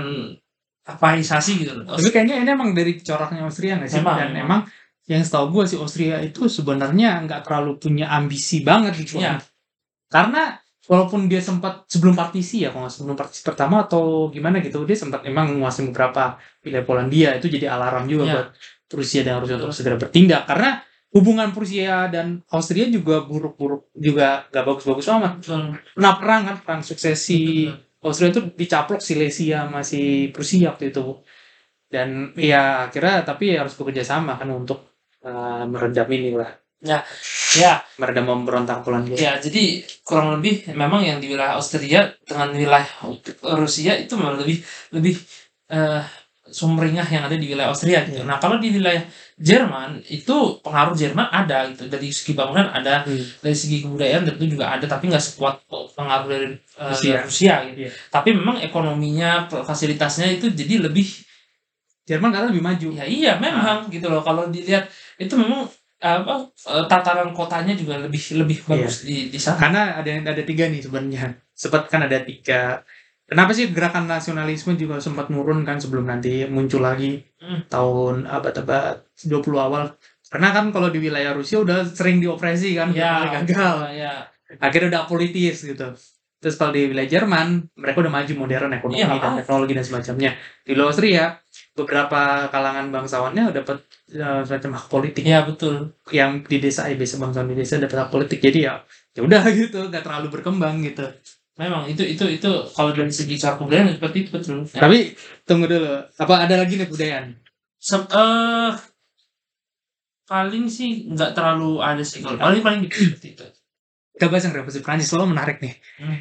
apaisasi gitu tapi kayaknya ini emang dari coraknya Austria nggak sih Memang, dan memang. emang yang setahu gue sih Austria itu sebenarnya nggak terlalu punya ambisi banget gitu Iya. karena walaupun dia sempat sebelum partisi ya kalau sebelum partisi pertama atau gimana gitu dia sempat emang menguasai beberapa wilayah Polandia itu jadi alarm juga Iya. buat Rusia dan Rusia untuk segera bertindak karena hubungan Prusia dan Austria juga buruk-buruk juga gak bagus-bagus amat Betul. pernah perang kan perang suksesi Betul. Austria itu dicaplok Silesia masih Prusia waktu itu dan ya akhirnya tapi harus bekerja sama kan untuk uh, meredam ini lah Ya, meredam pemberontak Polandia ya jadi kurang lebih memang yang di wilayah Austria dengan wilayah Rusia itu memang lebih lebih eh, sumringah yang ada di wilayah Austria gitu. Iya. Nah kalau di wilayah Jerman itu pengaruh Jerman ada gitu dari segi bangunan ada Hmm. dari segi kebudayaan tentu juga ada tapi nggak sekuat pengaruh dari eh, Rusia. Rusia gitu. Iya. Tapi memang ekonominya fasilitasnya itu jadi lebih Jerman karena lebih maju ya iya memang gitu loh kalau dilihat itu memang apa eh, tataran kotanya juga lebih lebih bagus di di sana. karena ada ada tiga nih sebenarnya sempat kan ada tiga kenapa sih gerakan nasionalisme juga sempat nurun kan sebelum nanti muncul lagi Hmm. tahun abad-abad 20 awal? Karena kan kalau di wilayah Rusia udah sering diopresi kan Ya, gagal. Ya. akhirnya udah politis gitu. Terus kalau di wilayah Jerman mereka udah maju modern ekonomi Iya, dan teknologi dan semacamnya. Di Austria beberapa kalangan bangsawannya dapat eh, semacam hak politik. Ya betul. yang di desa ya biasa bangsawan di desa dapat hak politik. Jadi ya ya udah gitu nggak terlalu berkembang gitu Memang itu itu itu kalau dari segi cara kebudayaan seperti itu betul. Ya. tapi tunggu dulu apa ada lagi nih budayaan Se- eh, paling sih nggak terlalu ada sih kalau paling paling gitu seperti itu. kita bahas yang revolusi Prancis soalnya menarik nih Hmm.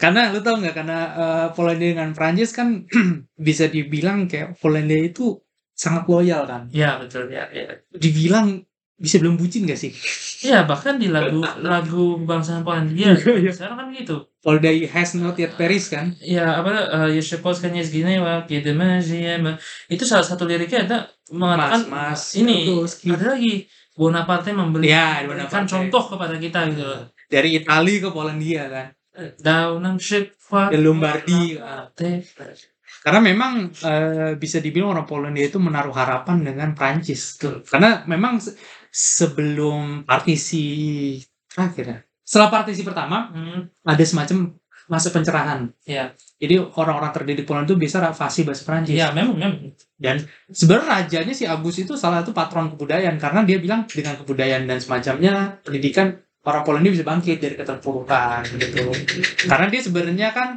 karena lu tau nggak karena eh, Polandia dengan Prancis kan bisa dibilang kayak Polandia itu sangat loyal kan Ya betul ya. ya. dibilang bisa bilang bucin gak sih Iya bahkan di lagu lagu bangsa Polandia Iya, iya. sekarang kan gitu. Polandia has not yet Paris kan Ya apa eh, ya suppose kan gini de magie itu salah satu liriknya ada mengatakan mas ini Terus, gitu. ada lagi Bonaparte membeli Ya, Bonaparte. contoh kepada kita gitu loh. dari Italia ke Polandia kan Daunang ship Ke Lombardi. karena memang eh, bisa dibilang orang Polandia itu menaruh harapan dengan Prancis karena memang sebelum partisi terakhir ya? Setelah partisi pertama Hmm, ada semacam masa pencerahan ya, jadi orang-orang terdidik Polandia itu bisa fasih bahasa Prancis ya memang memang. sebenarnya rajanya si Agus itu salah satu patron kebudayaan karena dia bilang dengan kebudayaan dan semacamnya pendidikan orang Polandia bisa bangkit dari keterpurukan gitu. Karena dia sebenarnya kan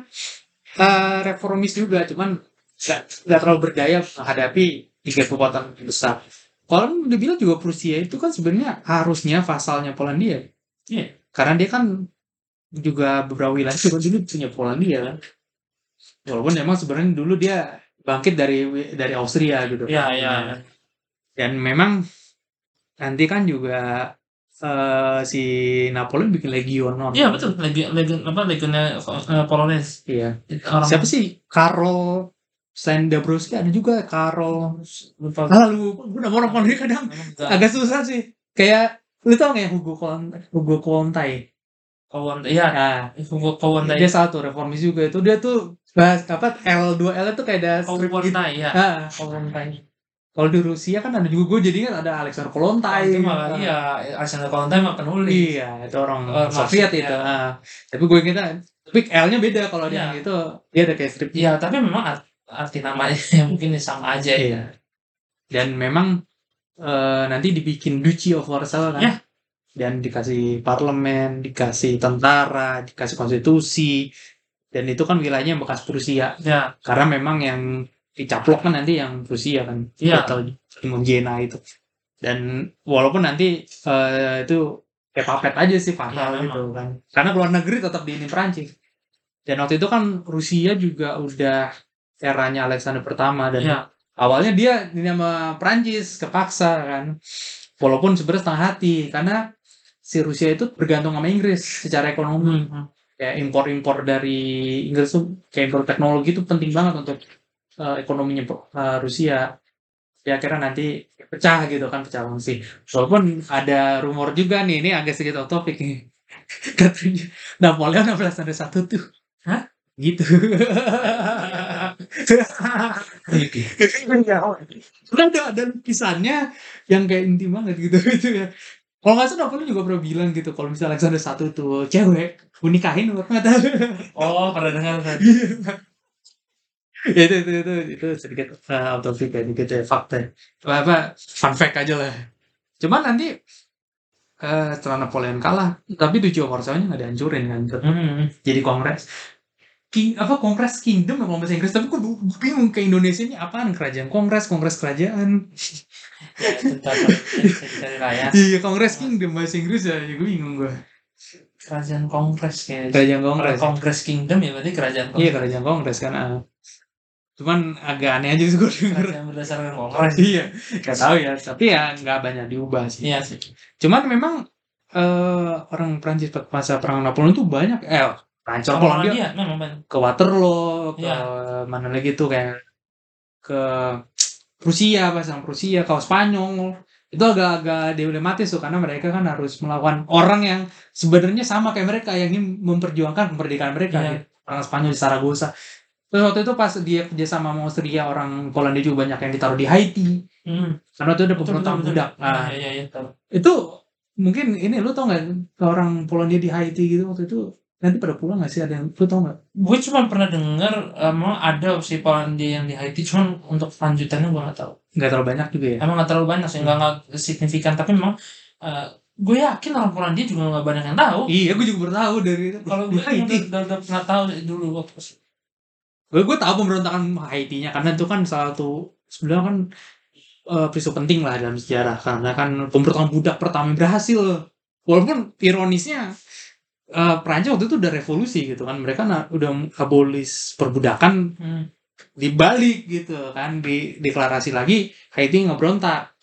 eh, reformis juga cuman nggak terlalu berdaya menghadapi tiga kekuatan besar kalau dibilang juga Prusia itu kan sebenarnya harusnya vasalnya Polandia Iya. karena dia kan juga beberapa wilayah juga dulu punya Polandia kan walaupun memang sebenarnya dulu dia bangkit dari dari Austria gitu Ya, ya. dan memang nanti kan juga eh, si Napoleon bikin legion non Iya betul. Legion legion apa legionnya eh, Polones. iya Orang siapa sih Karol selain Dabrowski ada juga Karol gue nama orang Polandia kadang. Agak susah sih. Kayak lu tau nggak yang Hugo Kon Hugo Kontai? Kawan ya. Nah Hugo kawan dia satu reformis juga. Itu dia tuh bahas apa L 2 L itu kayak ada strip kawan gitu. ya ah kawan kalau di Rusia kan ada juga gue jadi kan ada Alexander Kolontai. Itu malah Ah. iya. Alexander Kolontai mah penulis. Iya, itu orang Oh, Soviet maksudnya. itu. Ah. Tapi gue kira, tapi L-nya beda kalau dia Iya. yang itu, dia ada kayak strip. Iya, tapi memang arti namanya mungkin sama aja ya. Iya. Dan memang eh, nanti dibikin Duchy of Warsaw kan. Ya. Dan dikasih parlemen, dikasih tentara, dikasih konstitusi. Dan itu kan wilayahnya bekas Prusia. Ya, Karena memang yang dicaplok kan nanti yang Prusia kan. Iya. Atau Jena itu. Dan walaupun nanti eh, itu kayak papet aja sih fatal Iya, gitu kan. Karena keluar negeri tetap di ini Perancis. Dan waktu itu kan Rusia juga udah eranya Alexander pertama dan ya, awalnya dia ini sama Prancis kepaksa kan. Walaupun sebenarnya setengah hati karena si Rusia itu bergantung sama Inggris secara ekonomi Hmm. kayak impor-impor dari Inggris tuh kayak impor teknologi itu penting banget untuk eh, ekonominya eh, Rusia ya akhirnya nanti pecah gitu kan pecah fungsi walaupun ada rumor juga nih ini agak sedikit off topic nih katanya Napoleon 16 ada satu tuh Hah? gitu Iya. Udah ada ada lukisannya yang kayak inti banget gitu gitu ya. Kalau nggak salah Napoleon juga pernah bilang gitu kalau misalnya Alexander satu tuh cewek, gue nikahin gue nggak tahu. Oh, pernah dengar kan? Ya, itu, itu itu itu sedikit uh, out of topic ya, dikit ya fakta. Apa, apa fun fact aja lah. Cuman nanti eh setelah Napoleon kalah, tapi tujuh Warsawanya nggak dihancurin kan, tetap Hmm. jadi kongres. King apa kongres kingdom ya kalau bahasa Inggris tapi gue bingung ke Indonesia ini apaan kerajaan kongres kongres kerajaan Ya, itu ya. Iya Kongres Kingdom bahasa Inggris ya, ya gue bingung gue. Kerajaan Kongres kayak. Kerajaan Kongres. Kongres Kingdom ya berarti kerajaan Iya Kongres. kerajaan Kongres kan. ah. Cuman agak aneh aja sih gue denger. Kerajaan berdasarkan Kongres. iya, gak tahu ya. Tapi ya nggak banyak diubah sih. Iya sih. Cuman memang eh orang Prancis pada masa perang Napoleon tuh banyak. Eh, Kalau Polandia dia memang banyak. ke Waterloo, ke Iya. mana lagi tuh kayak ke Rusia, pasang Rusia, ke Spanyol. Itu agak-agak dilematis tuh karena mereka kan harus melawan orang yang sebenarnya sama kayak mereka yang ingin memperjuangkan kemerdekaan mereka Iya. gitu. Orang Spanyol di Saragossa. Terus waktu itu pas dia kerja sama sama Austria, orang Polandia juga banyak yang ditaruh di Haiti. Hmm. Karena itu ada pemberontakan betul, budak. betul. Nah, Iya, iya, iya. tahu. itu mungkin ini lu tau nggak orang Polandia di Haiti gitu waktu itu nanti pada pulang nggak sih ada yang lu tau nggak? Gue cuma pernah dengar emang ada si Polandia yang di Haiti, cuman untuk lanjutannya gue nggak tahu. Nggak terlalu banyak juga ya. Emang nggak terlalu banyak sih, nggak nggak signifikan. Tapi memang eh, gue yakin orang Polandia juga nggak banyak yang tahu. Iya, gue juga baru tahu dari itu. Kalau gue Haiti. udah, udah, udah pernah tahu dulu waktu gue gue tahu pemberontakan Haitinya karena itu kan salah satu sebenarnya kan eh, peristiwa penting lah dalam sejarah karena kan pemberontakan budak pertama yang berhasil walaupun ironisnya eh, Prancis waktu itu udah revolusi gitu kan mereka na- udah abolis perbudakan Hmm. dibalik gitu kan di deklarasi lagi Haiti nggak berontak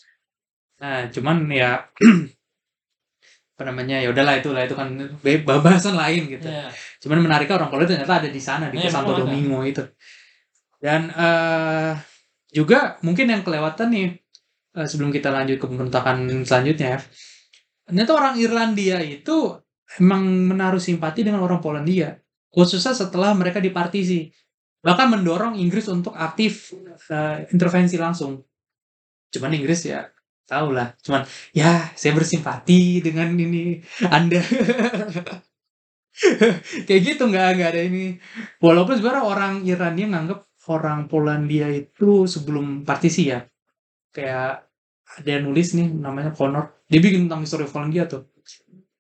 nah cuman ya apa namanya ya udahlah itulah itu kan bahasan lain gitu Iya. Cuman menariknya orang Polandia ternyata ada di sana di Iya, Santo ada. Domingo itu. Dan eh juga mungkin yang kelewatan nih eh, sebelum kita lanjut ke pemberontakan selanjutnya ya. Ternyata orang Irlandia itu emang menaruh simpati dengan orang Polandia, khususnya setelah mereka dipartisi. Bahkan mendorong Inggris untuk aktif eh, intervensi langsung. Cuman Inggris ya tahu lah, cuman ya saya bersimpati dengan ini Anda. kayak gitu nggak nggak ada ini walaupun sebenarnya orang Irlandia nganggap orang Polandia itu sebelum partisi ya kayak ada yang nulis nih namanya Connor dia bikin tentang histori Polandia tuh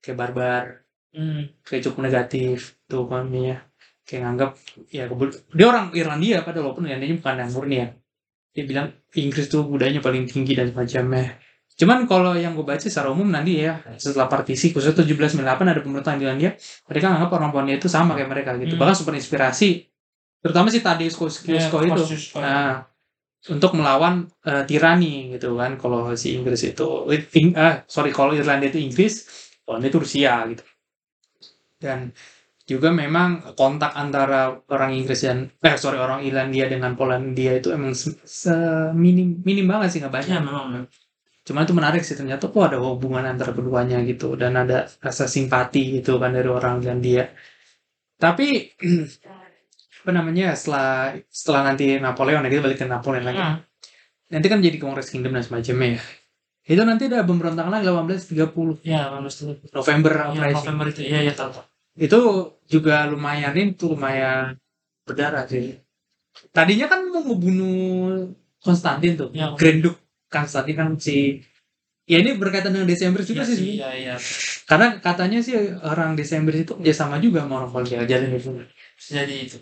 kayak barbar Hmm. kayak cukup negatif tuh kaminya kayak nganggap ya dia orang Irlandia padahal walaupun Irlandia bukan yang murni ya. Dia bilang Inggris tuh budayanya paling tinggi dan semacamnya cuman kalau yang gue baca secara umum nanti ya setelah partisi khususnya 1798 ada pemerintahan di Irlandia mereka nganggap orang Polandia itu sama kayak mereka gitu. Hmm. bahkan super inspirasi terutama si Tadeusz Kościuszko Iya, itu. Kosciuszko. Nah, untuk melawan eh, tirani gitu kan. Kalau si Inggris itu ah sorry kalau Irlandia itu Inggris Polandia itu Rusia gitu dan juga memang kontak antara orang Inggris dan eh sorry orang Irlandia dengan Polandia itu emang se- se- minim minim banget sih nggak banyak Iya, memang. cuman itu menarik sih ternyata kok ada hubungan antara keduanya gitu dan ada rasa simpati gitu kan dari orang Irlandia tapi apa namanya setelah setelah nanti Napoleon ya kita balik ke Napoleon lagi Hmm. nanti kan jadi Kongres Kingdom dan semacamnya ya itu nanti ada pemberontakan lagi 1830 Iya, bagus tuh. November Uprising November itu. Iya, iya, tahu. Itu juga lumayan itu lumayan berdarah sih tadinya kan mau ngebunuh Konstantin tuh Iya. Grand Duke Konstantin kan si ya ini berkaitan dengan Desember juga Iya sih. Iya, iya. karena katanya sih orang Desember itu kerjasama juga sama orang Polandia jalin itu jadi itu.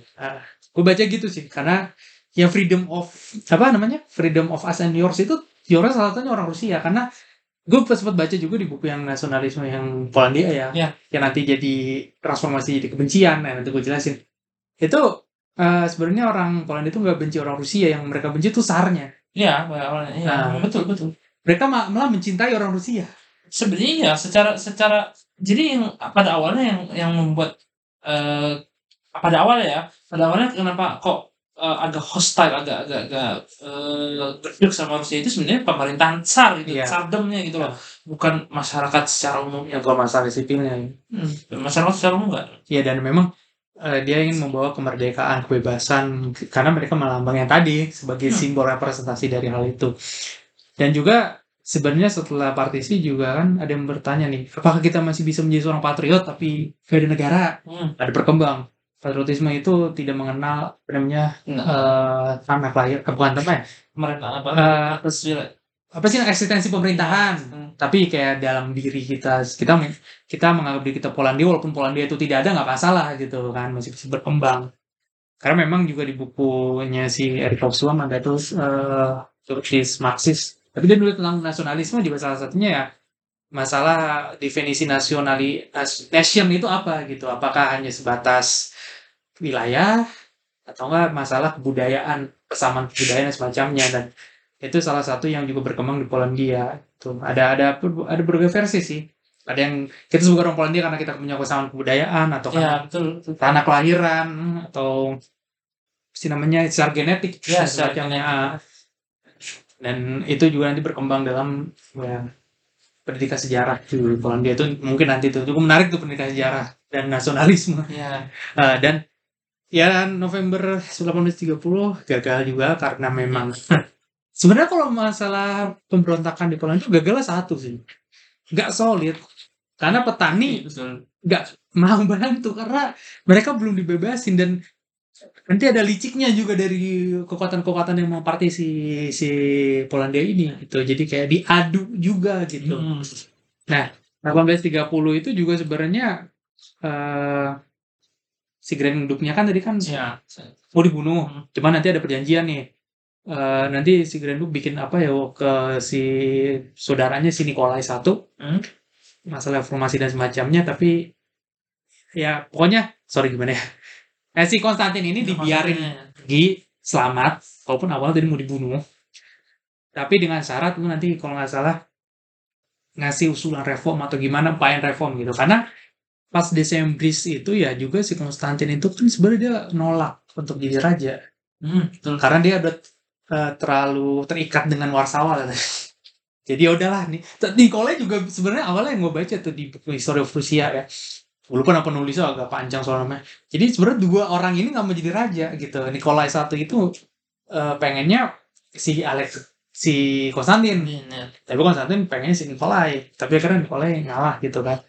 gue baca gitu sih karena yang freedom of apa namanya freedom of us and yours itu yours salah satunya orang Rusia karena gue sempat baca juga di buku yang nasionalisme yang Polandia ya Iya. yang nanti jadi transformasi jadi kebencian nah, nanti gue jelasin itu eh, sebenarnya orang Polandia itu nggak benci orang Rusia yang mereka benci itu sarnya Iya. Iya, Nah. betul, betul. mereka ma- malah mencintai orang Rusia Sebenarnya ya secara secara jadi yang pada awalnya yang yang membuat eh pada awalnya ya, pada awalnya kenapa kok eh, agak hostile, agak agak agak gerdek sama Rusia itu sebenarnya pemerintahan Tsar gitu, Iya. tsardemnya gitu loh. Bukan masyarakat secara umumnya. Ya kalau masalah sipilnya. Hmm, masyarakat secara umum enggak. Ya dan memang eh, dia ingin membawa kemerdekaan, kebebasan karena mereka melambang yang tadi sebagai Hmm. simbol representasi dari hal itu. Dan juga sebenarnya setelah partisi juga kan ada yang bertanya nih, apakah kita masih bisa menjadi seorang patriot tapi gak ada negara? Hmm. Ada berkembang. Patriotisme itu tidak mengenal namanya eh tanah lahir, eh, bukan tanah ya, pemerintah apa? Dia- apa sih eksistensi pemerintahan? Hmm. Tapi kayak dalam diri kita, kita kita menganggap diri kita Polandia walaupun Polandia itu tidak ada nggak masalah gitu kan masih bisa berkembang. Karena memang juga di bukunya si Eric Hobsbawm ada tuh eh Turkish Marxist. Tapi dia nulis tentang nasionalisme juga salah satunya ya masalah definisi nasionali nas- nation itu apa gitu. Apakah hanya sebatas wilayah atau enggak masalah kebudayaan, persamaan kebudayaan dan semacamnya dan itu salah satu yang juga berkembang di Polandia. Tuh, ada ada ada berbagai versi sih. Ada yang kita sebut orang Polandia karena kita punya kesamaan kebudayaan atau Ya, betul. betul. tanah kelahiran atau si namanya secara genetik Ya, secara genetik. Dan itu juga nanti berkembang dalam ya, pendidikan sejarah di Polandia itu mungkin nanti itu cukup menarik tuh pendidikan sejarah dan nasionalisme. Ya. Eh, dan ya November 1830 gagal juga karena memang sebenarnya kalau masalah pemberontakan di Polandia itu gagalnya satu sih nggak solid karena petani betul. nggak mau bantu karena mereka belum dibebasin dan nanti ada liciknya juga dari kekuatan-kekuatan yang mau partisi si Polandia ini gitu jadi kayak diadu juga gitu Hmm. 1830 itu juga sebenarnya eh si Grand Duke-nya kan tadi kan Ya. mau dibunuh. Hmm. Cuman nanti ada perjanjian nih. Eh, nanti si Grand Duke bikin apa ya ke si saudaranya si Nikolai satu Hmm. masalah reformasi dan semacamnya tapi ya pokoknya sorry gimana ya nah, si Konstantin ini dibiarin pergi selamat walaupun awalnya tadi mau dibunuh tapi dengan syarat lu nanti kalau nggak salah ngasih usulan reform atau gimana upayan reform gitu karena pas Desembris itu ya juga si Konstantin itu kan sebenarnya dia nolak untuk jadi raja. Hmm, betul. karena dia udah eh, terlalu terikat dengan Warsawa katanya. jadi ya udahlah nih. Nikolai juga sebenarnya awalnya yang gue baca tuh di History of Russia ya. Gue lupa nama penulisnya agak panjang soal namanya. Jadi sebenarnya dua orang ini nggak mau jadi raja gitu. Nikolai satu itu eh, pengennya si Alex si Konstantin. Ya. tapi Konstantin pengennya si Nikolai. Tapi akhirnya Nikolai ngalah gitu kan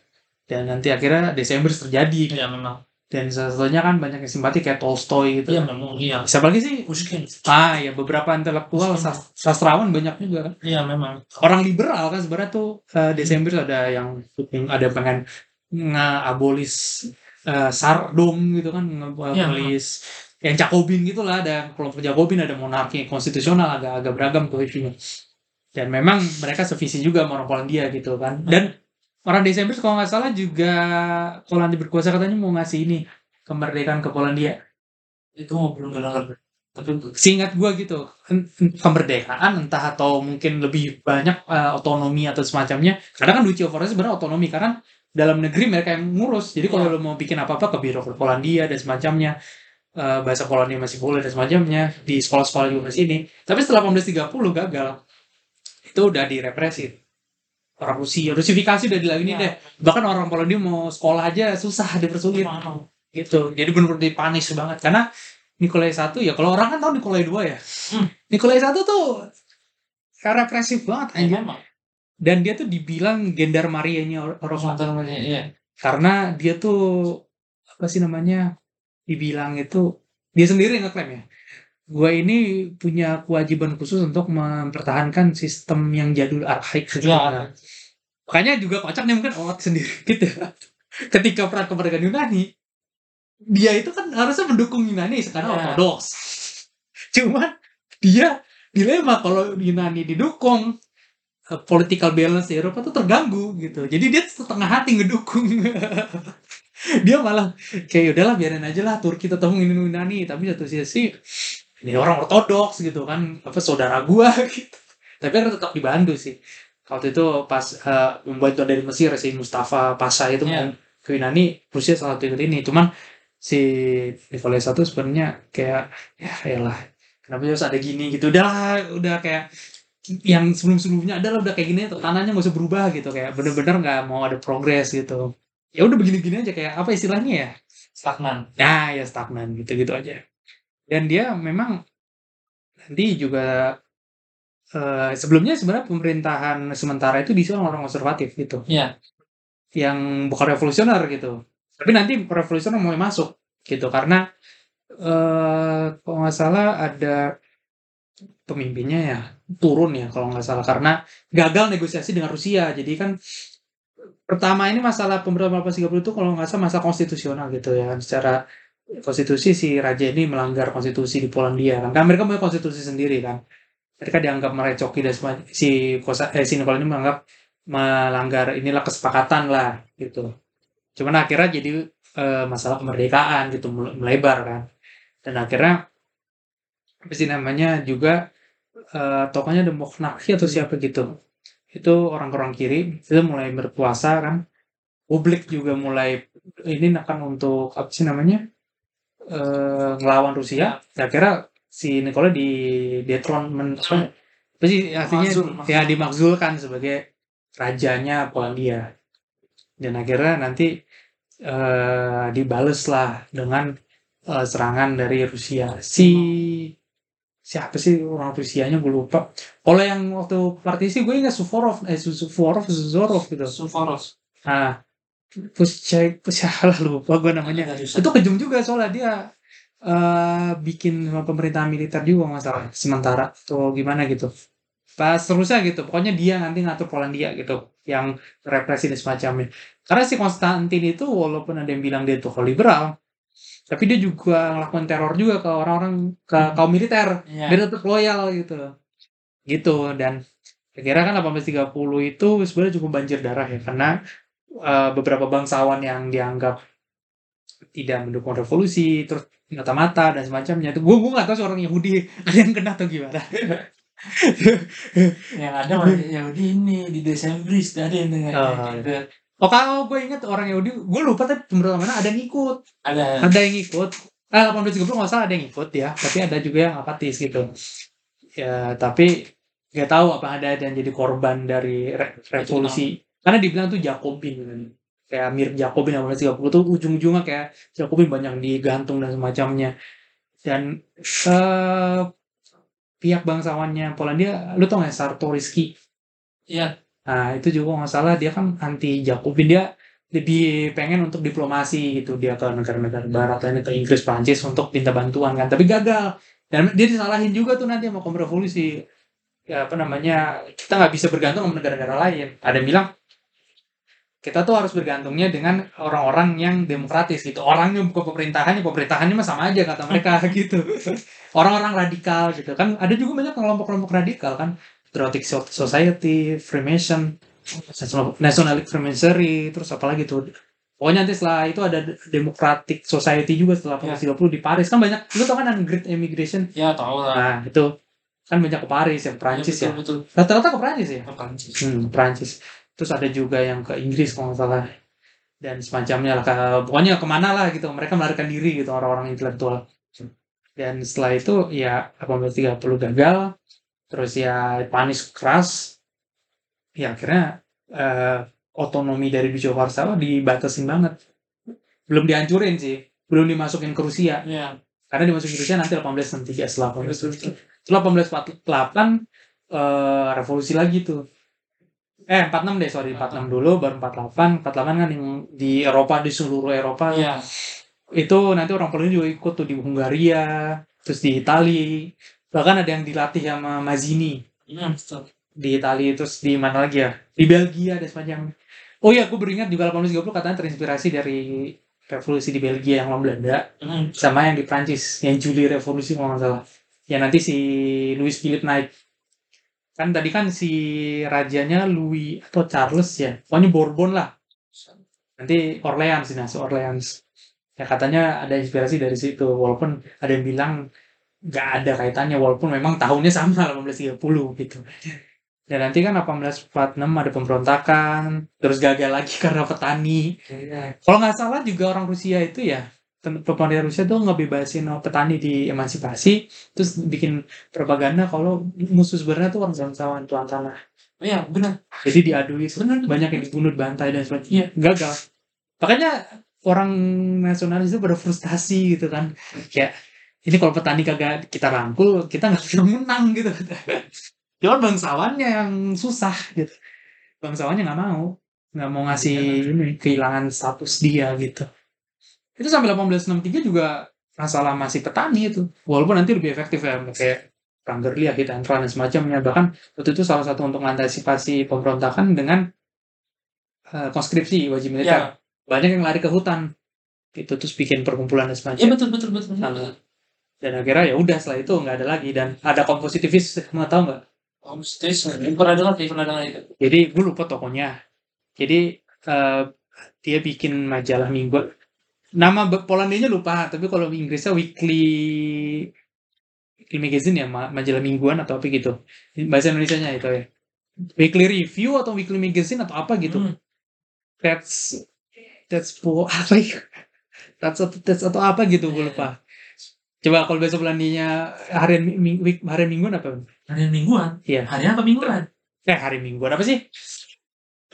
dan nanti akhirnya Desember terjadi Ya, memang. dan salah satunya kan banyak yang simpati kayak Tolstoy gitu Iya, memang. Iya. siapa lagi sih Pushkin. ah ya beberapa intelektual sas- sastrawan banyak juga kan Iya, memang. orang liberal kan sebenarnya tuh eh, Desember ada yang ada pengen ngabolis eh, sardom gitu kan ngabolis yang Jacobin gitulah ada kelompok Jacobin ada monarki konstitusional agak agak beragam tuh isinya dan memang mereka sevisi juga sama orang Polandia gitu kan dan orang Desember kalau nggak salah juga Polandia berkuasa katanya mau ngasih ini kemerdekaan ke Polandia Itu mau belum kedengar. Tapi seingat gua gitu kemerdekaan entah atau mungkin lebih banyak eh, otonomi atau semacamnya karena kan Duchy of sebenarnya otonomi karena dalam negeri mereka yang ngurus jadi kalau Iya. lo mau bikin apa-apa ke biro ke Polandia dan semacamnya eh, bahasa Polandia masih boleh dan semacamnya di sekolah-sekolah juga masih ini tapi setelah 1830 gagal itu udah direpresi orang Rusia Rusifikasi udah dilakuin Iya. deh bahkan orang Polandia mau sekolah aja susah dipersulit Memang. gitu jadi benar-benar dipanis banget karena Nikolai satu ya kalau orang kan tahu Nikolai dua ya Hmm. Nikolai satu tuh represif banget Ya, anjir memang. dan dia tuh dibilang gendarmerianya or- orang Konstantin, iya. karena dia tuh apa sih namanya dibilang itu dia sendiri yang ngeklaim ya gue ini punya kewajiban khusus untuk mempertahankan sistem yang jadul arkaik gitu. Ya. makanya juga kocak nih mungkin. Olat sendiri. Gitu. Ketika perang kemerdekaan Yunani dia itu kan harusnya mendukung Yunani sekarang Ya. ortodoks. Cuman dia dilema kalau Yunani didukung eh, political balance di Eropa tuh terganggu gitu. Jadi dia setengah hati ngedukung. Dia malah kayak udahlah biarin aja lah Turki tetap Yunani. Tapi satu sisi ini orang ortodoks gitu kan apa saudara gua gitu. Tapi kan tetap dibantu sih. Waktu itu pas eh, membantu dari Mesir si Mustafa Pasha itu mau ke Yunani Rusia salah satu ikut ini. Cuman si Nikolai satu sebenarnya kayak ya elah kenapa harus ada gini? Gitu. Udah lah udah kayak yang sebelum-sebelumnya adalah udah kayak gini tanahnya nggak usah berubah gitu. Kayak bener-bener nggak mau ada progres gitu. Ya udah begini-gini aja kayak apa istilahnya ya? Stagnan. Ya ya stagnan gitu-gitu aja dan dia memang nanti juga eh, sebelumnya sebenarnya pemerintahan sementara itu diisi orang konservatif gitu. Iya. yang bukan revolusioner gitu. Tapi nanti revolusioner mulai masuk gitu karena eh kalau nggak salah ada pemimpinnya ya turun ya kalau nggak salah karena gagal negosiasi dengan Rusia. Jadi kan pertama ini masalah pemberontakan 1830 itu kalau nggak salah masa konstitusional gitu ya. Secara konstitusi si raja ini melanggar konstitusi di Polandia kan, kan mereka punya konstitusi sendiri kan? Mereka dianggap merecoki dan si kosa eh, si Nikolai ini menganggap melanggar inilah kesepakatan lah gitu. Cuman akhirnya jadi eh, masalah kemerdekaan gitu mele- melebar kan? Dan akhirnya apa sih namanya juga eh, tokohnya Demokrasi atau siapa gitu itu orang-orang kiri itu mulai berkuasa kan? Publik juga mulai ini akan untuk apa sih namanya eh, ngelawan Rusia. Ya akhirnya si Nikolai di detron men apa? Sih artinya? Makzul, ya dimakzulkan sebagai rajanya Polandia. Dan akhirnya nanti eh dibales lah dengan eh, serangan dari Rusia. Si siapa sih orang Rusianya? Gue lupa. Kalau yang waktu partisi gue ingat Suvorov eh Su- Suvorov Suzorov gitu. Suvoros ah Puschek salah lupa gue namanya. Itu kejam juga soalnya dia eh bikin pemerintahan militer juga masalah sementara. Atau gimana gitu. Pas terusnya gitu pokoknya dia nanti ngatur Polandia gitu yang represi dan semacamnya. Karena si Konstantin itu walaupun ada yang bilang dia itu liberal tapi dia juga ngelakuin teror juga ke orang-orang ke kaum militer. Iya. dia tetap loyal gitu. Gitu dan kira kan 1830 itu sebenarnya cukup banjir darah ya karena eh, beberapa bangsawan yang dianggap tidak mendukung revolusi terus mata-mata dan semacamnya itu gue gue nggak tahu seorang Yahudi ada yang kena atau gimana. Yang ada malah Yahudi ini di Desembris ada yang dengan Oh, gitu. oh kalau gue ingat orang Yahudi gue lupa tapi pemberontakan mana ada yang ikut. Ada. Ada yang ikut. Ah 1830 nggak salah ada yang ikut ya. Tapi ada juga yang apatis gitu. Ya tapi nggak tahu apa ada yang jadi korban dari re- revolusi karena dibilang tuh Jakobin kan. kayak mirip Jakobin 1830 tuh ujung-ujungnya kayak Jakobin banyak digantung dan semacamnya. Dan eh pihak bangsawannya Polandia lu tau nggak Sartoriski iya. Nah, itu juga nggak salah dia kan anti Jakobin. Dia lebih pengen untuk diplomasi gitu. Dia ke negara-negara barat lainnya ke Inggris Prancis untuk minta bantuan kan. Tapi gagal. Dan dia disalahin juga tuh nanti sama kaum revolusi ya apa namanya kita nggak bisa bergantung sama negara-negara lain. Ada yang bilang kita tuh harus bergantungnya dengan orang-orang yang demokratis gitu orangnya bukan pemerintahannya pemerintahannya mah sama aja kata mereka gitu orang-orang radikal gitu kan ada juga banyak kelompok-kelompok radikal kan Patriotic So- Society, Freemason, Nationalist Freemasonry, terus apa lagi tuh? Pokoknya nanti setelah itu ada Democratic Society juga setelah Ya. 1830 di Paris kan banyak. Lu tau kan Great Emigration? ya tahu lah Nah itu kan banyak ke Paris yang Prancis ya. betul betul Rata-rata ke Prancis ya. Ke Prancis Hmm, Prancis. Terus ada juga yang ke Inggris kalau nggak salah dan semacamnya lah. Ke- Pokoknya ke mana lah gitu. Mereka melarikan diri gitu orang-orang intelektual. Dan setelah itu ya 1830 gagal. Terus ya panis keras. Ya akhirnya eh, otonomi dari Duchy Warsawa dibatasin banget. Belum dihancurin sih. Belum dimasukin ke Rusia. iya Karena dimasukin ke Rusia nanti 1863 setelah betul betul setelah 1848 eh, revolusi lagi tuh eh 46 deh sorry 46 dulu baru 48 48 kan yang di Eropa di seluruh Eropa. Iya. Itu nanti orang Polandia juga ikut tuh di Hungaria terus di Itali. Bahkan ada yang dilatih sama Mazzini. Iya betul. Di Itali terus di mana lagi ya? Di Belgia ada semacam oh iya gue beringat juga 1830 katanya terinspirasi dari revolusi di Belgia yang lawan Belanda. Hmm, sama yang di Prancis yang Juli Revolusi kalau nggak salah. Ya nanti si Louis Philippe naik kan tadi kan si rajanya Louis atau Charles ya. Pokoknya Bourbon lah. Nanti Orleans sih nasi Orleans. Ya katanya ada inspirasi dari situ. Walaupun ada yang bilang nggak ada kaitannya. Walaupun memang tahunnya sama 1830 gitu. Dan nanti kan 1846 ada pemberontakan. Terus gagal lagi karena petani. Iya. kalau nggak salah juga orang Rusia itu ya pemerintah Rusia tuh ngebebasin petani di emansipasi terus bikin propaganda kalau musuh sebenarnya tuh orang bangsawan tuan tanah. Oh iya, benar. jadi diadui Benar. banyak yang dibunuh bantai dan sebagainya. Gagal. Makanya orang nasionalis itu pada frustasi gitu kan. Kayak ini kalau petani kagak kita rangkul kita nggak bisa menang gitu. Cuman bangsawannya yang susah gitu. Bangsawannya nggak mau. Nggak mau ngasih ini kehilangan status dia gitu itu sampai 1863 juga masalah masih petani itu. Walaupun nanti lebih efektif ya kayak gerilya hit and run dan semacamnya. Bahkan waktu itu salah satu untuk mengantisipasi pemberontakan dengan eh, conskripsi wajib militer. Ya, banyak yang lari ke hutan gitu terus bikin perkumpulan dan iya semacamnya betul betul betul. Nah, dan akhirnya ya udah setelah itu nggak ada lagi. Dan ada kompositivis mau tahu nggak? Om Stis, pernah dengar sih, pernah dengar itu. jadi gue lupa tokonya. Jadi eh, dia bikin majalah minggu nama Polandianya lupa tapi kalau Inggrisnya weekly weekly magazine ya ma- majalah mingguan atau apa gitu. Bahasa Indonesia-nya itu ya. Weekly review atau weekly magazine atau apa gitu. Hmm. that's that's po apa ya? That's that's atau apa gitu gue lupa. Coba kalau besok Polandinya harian mi- mi- week harian mingguan apa? Hari mingguan. Iya. Hari apa mingguan? eh hari mingguan apa sih?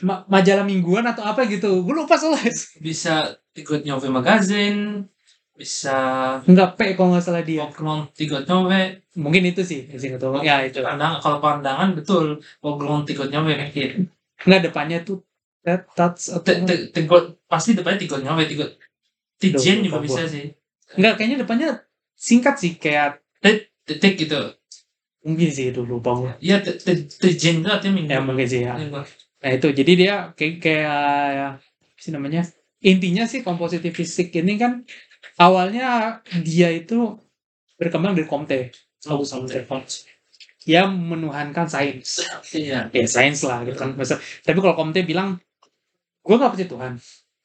Ma- majalah mingguan atau apa gitu. Gue lupa soalnya. Bisa nyove magazine, bisa Enggak P kalau nggak salah dia. Poglon tiga nyove. Mungkin itu sih, tuh. Ya itu. Pandang, kalau pandangan betul, Poglon tiga nyove mikir. Enggak depannya tuh te- Tiga, pasti depannya tiga nyove, tiga. Tijen juga bisa sih. enggak kayaknya depannya singkat sih kayak Titik gitu. mungkin sih itu lupa gue. Te- Tijen itu artinya minggu. Ya mungkin sih ya. Nah itu jadi dia kayak kayak sih namanya intinya sih kompositivistik ini kan awalnya dia itu berkembang dari Comte Oh, sampai yang menuhankan sains. Iya. ya sains lah gitu kan. Tapi kalau Comte bilang gue nggak percaya Tuhan.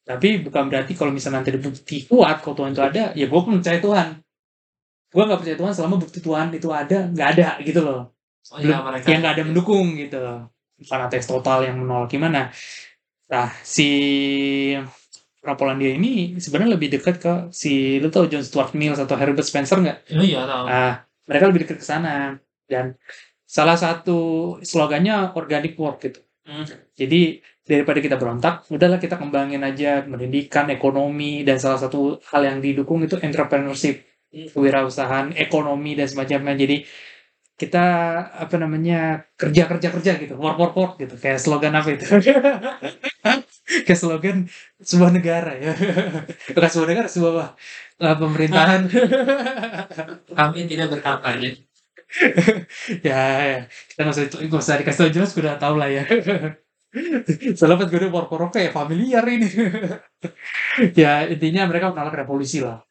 Tapi bukan berarti kalau misalnya nanti ada bukti kuat kalau Tuhan itu ada ya gue pun percaya Tuhan. Gue nggak percaya Tuhan selama bukti Tuhan itu ada nggak ada gitu loh. Oh iya, mereka. yang nggak ada mendukung gitu bukan ateis total yang menolak. Gimana? Nah si Polandia ini sebenarnya lebih dekat ke si lu tau John Stuart Mill atau Herbert Spencer nggak? Oh iya, tahu. ah mereka lebih dekat ke sana. Dan salah satu slogannya organic work gitu. Hmm. jadi daripada kita berontak udahlah kita kembangin aja pendidikan ekonomi dan salah satu hal yang didukung itu entrepreneurship kewirausahaan ekonomi dan semacamnya. Jadi kita apa namanya kerja kerja kerja gitu work work work gitu. Kayak slogan apa itu kayak slogan sebuah negara ya. Bukan sebuah negara sebuah? Eh, pemerintahan. Kami tidak berkampanye. ya, ya. Kita nggak usah nggak usah dikasih tahu jelas udah tahu lah ya. Pas gue udah work kayak familiar ini. Ya intinya mereka menolak revolusi lah.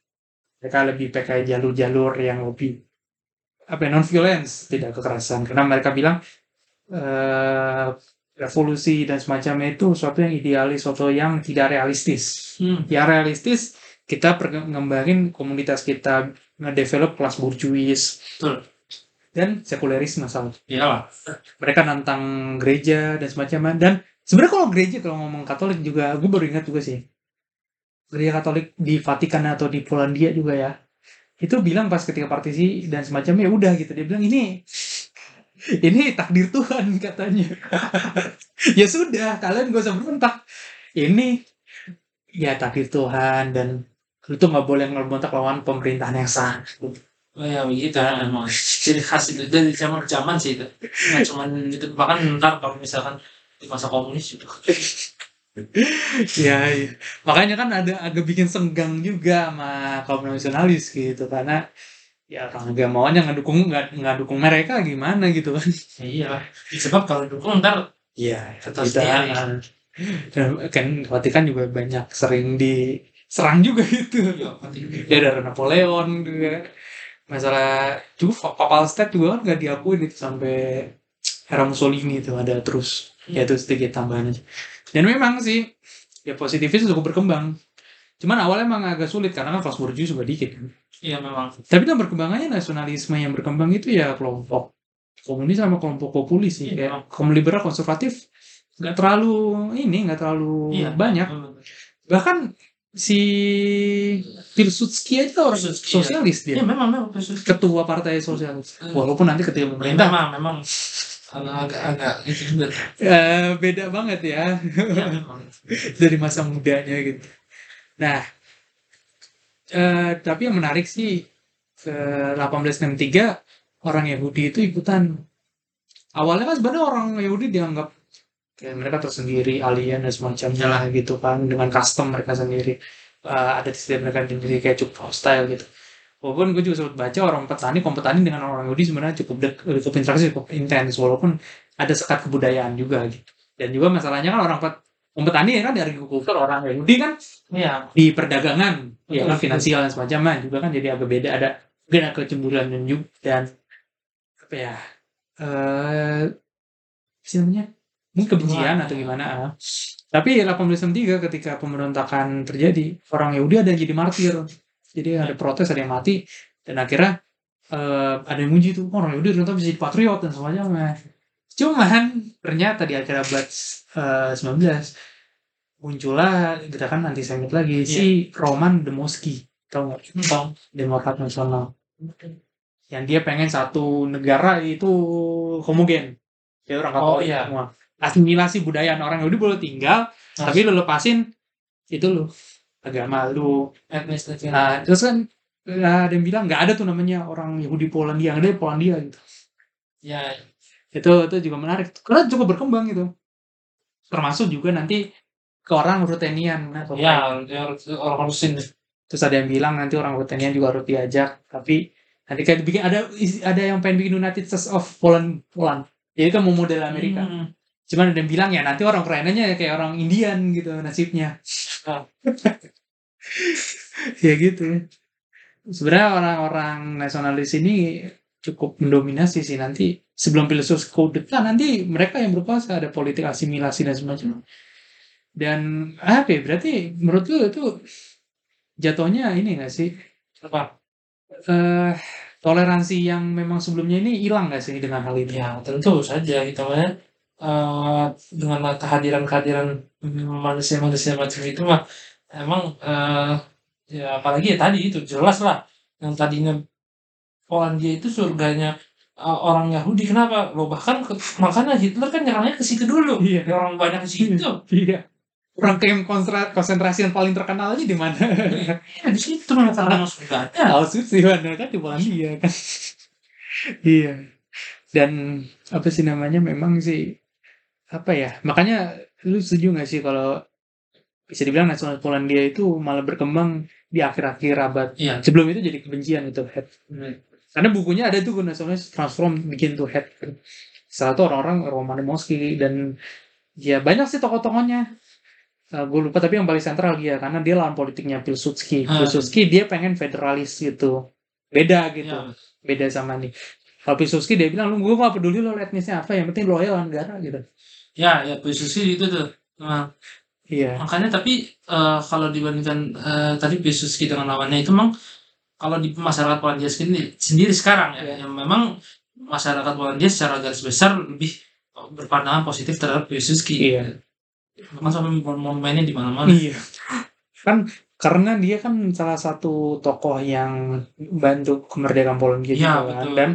Mereka lebih pakai jalur-jalur yang lebih apa non violence tidak kekerasan. Karena mereka bilang eh, revolusi dan semacamnya itu suatu yang idealis suatu yang tidak realistis. Hmm. yang realistis kita ngembangin komunitas kita ngedevelop kelas burjuis. Betul. dan sekulerisme salah Iyalah. mereka nantang gereja dan semacamnya. Dan sebenarnya kalau gereja kalau ngomong Katolik juga gue baru ingat juga sih. Gereja Katolik di Vatikan atau di Polandia juga ya. Itu bilang pas ketika partisi dan semacamnya ya udah gitu. Dia bilang ini ini takdir Tuhan katanya ya sudah kalian gak usah berontak ini ya takdir Tuhan dan lu tuh nggak boleh ngerontak lawan pemerintahan yang sah Oh ya begitu kan emang. Ciri khas itu dari zaman zaman sih itu. Nggak cuma itu bahkan ntar kalau misalkan di masa komunis itu. ya, iya. makanya kan ada agak bikin senggang juga sama kaum nasionalis gitu karena ya orang agamanya nggak dukung nggak nggak dukung mereka gimana gitu kan? Iya. Sebab kalau dukung ntar iya kita dan kan Vatikan juga banyak sering diserang juga gitu. Iya, ya dari Napoleon juga. Masalah juga papal state juga kan nggak diakuin itu sampai era Mussolini itu ada terus. Ya itu sedikit tambahan aja. Dan memang sih ya positivis cukup berkembang. Cuman awalnya emang agak sulit karena kan kelas juga dikit kan. Iya memang. tapi dalam perkembangannya nasionalisme yang berkembang itu ya kelompok komunis sama kelompok populis sih. Iya. Kayak kaum liberal konservatif nggak terlalu ini nggak terlalu Iya. banyak. Bahkan si Pilsudski aja orang Pilsudski, sosialis dia. Iya memang memang Pilsudski. Ketua partai sosialis. Hmm. Walaupun nanti ketika pemerintah memang memang agak agak itu juga. eh, beda banget ya Iya memang. dari masa mudanya gitu. Nah, eh, tapi yang menarik sih ke 1863 orang Yahudi itu ikutan. Awalnya kan sebenarnya orang Yahudi dianggap kayak mereka tersendiri, alien dan semacamnya lah gitu kan dengan custom mereka sendiri. Eh, ada setiap mereka sendiri kayak cukup hostile gitu. Walaupun gue juga sempat baca orang petani, kaum petani dengan orang Yahudi sebenarnya cukup dek, cukup interaksi, cukup intens walaupun ada sekat kebudayaan juga gitu. Dan juga masalahnya kan orang pet, kaum petani kan dari kultur orang Yahudi kan Iya. di perdagangan ya kan finansial dan semacamnya juga kan jadi agak beda. Ada mungkin ada kecemburuan dan juga dan apa ya eh sih namanya? Mungkin kebencian atau gimana ah. tapi 1893 ketika pemberontakan terjadi orang Yahudi ada yang jadi martir. Jadi ada protes ada yang mati. Dan akhirnya eh, ada yang muji tuh "Oh, orang Yahudi ternyata bisa jadi patriot dan semacamnya cuman ternyata di akhir abad eh, 19 muncullah gerakan antisemit lagi si Roman Demoski tau nggak? Entah. Demokrat Nasional. Yang dia pengen satu negara itu homogen. Dia orang Oh, Katolik iya. semua. Asimilasi budaya orang Yahudi boleh tinggal tapi lu lepasin itu lu. Agama lu. Etnis nah terus kan ada yang bilang nggak ada tuh namanya orang Yahudi Polandia yang ada Polandia gitu. Ya. itu itu juga menarik. Karena cukup berkembang gitu. Termasuk juga nanti ke orang Rutenian atau Ya, ya, orang Rusin. terus ada yang bilang nanti orang Rutenian juga harus diajak tapi nanti kayak bikin ada ada yang pengen bikin United States of Poland Poland jadi kan mau model Amerika Hmm. cuman ada yang bilang ya nanti orang Ukrainanya kayak orang Indian gitu nasibnya Ah. ya gitu sebenarnya orang-orang nasionalis ini cukup mendominasi sih nanti sebelum pilsud kudeta nanti mereka yang berkuasa ada politik asimilasi dan semacamnya dan apa ya berarti menurut lu itu jatuhnya ini gak sih? Apa? eh toleransi yang memang sebelumnya ini hilang gak sih dengan hal ini Ya, tentu saja gitu kan. Eh, dengan kehadiran-kehadiran manusia-manusia macam itu mah emang eh, ya apalagi ya tadi itu jelas lah. Yang tadinya Polandia itu surganya eh, orang Yahudi kenapa? Lo bahkan ke- makanya Hitler kan nyerangnya ke situ dulu. Iya. orang banyak ke situ. Iya orang camp konsentrasi yang paling terkenal aja di mana? Ya di situ mereka memang surganya Auschwitz di mana? Kan di Polandia kan? Iya. Dan apa sih namanya? Memang sih apa ya? Makanya lu setuju nggak sih kalau bisa dibilang nasional Polandia itu malah berkembang di akhir-akhir abad iya. sebelum itu jadi kebencian itu head. Karena bukunya ada tuh nasionalis transform bikin tuh head. Salah tuh orang-orang Roman Demoski dan ya banyak sih tokoh-tokohnya gue lupa tapi yang paling sentral dia karena dia lawan politiknya Pilsudski Ah. Pilsudski dia pengen federalis gitu beda gitu Iya. beda sama nih kalau Pilsudski dia bilang lu gue gak peduli lo etnisnya apa yang penting loyal negara gitu ya ya posisi itu tuh Nah, iya makanya tapi eh, kalau dibandingkan eh, tadi Piłsudski dengan lawannya itu memang kalau di masyarakat Polandia sendiri, sendiri sekarang ya, Iya. yang memang masyarakat Polandia secara garis besar lebih berpandangan positif terhadap Piłsudski. Iya. Bahkan sampai monumennya di mana-mana. Iya. Kan karena dia kan salah satu tokoh yang bantu kemerdekaan Polandia Iya, juga kan. betul. Dan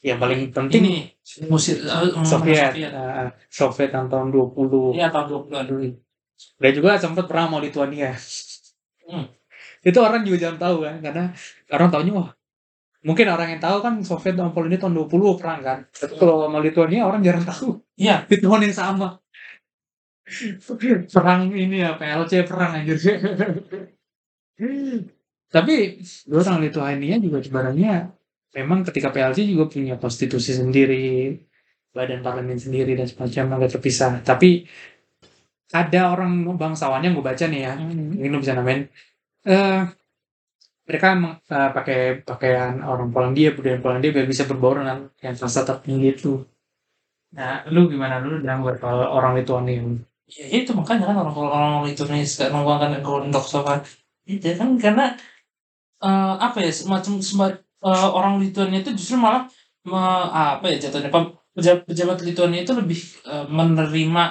yang paling penting Ini musir eh, Soviet. Soviet. Nah, Soviet tahun 20. Iya tahun 20-an dulu. Dia juga sempat pernah mau Lituania. Hmm. Itu orang juga jangan tahu kan karena orang tahunya wah mungkin orang yang tahu kan Soviet sama Polandia tahun 20 perang kan. Tapi kalau sama Lituania orang jarang tahu. Iya, Di tahun yang sama. perang ini ya PLC perang anjir. Tapi orang Lituania juga sebenarnya memang ketika PLC juga punya konstitusi sendiri, badan parlemen sendiri dan semacam agak terpisah. Tapi ada orang bangsawannya gue baca nih ya, ini lu bisa namain. Eh mereka eh, pakai pakaian orang Polandia, budaya Polandia biar bisa berbaur dengan yang rasa tertinggi itu. Nah, lu gimana dan buat kalau orang Lituania? Ya itu makanya kan orang-orang itu nih sekarang menggunakan gondok sama itu kan karena eh, apa ya semacam semacam eh, orang Lituania itu justru malah me- apa ya jatuhnya pejabat, pejabat Lituania itu lebih eh, menerima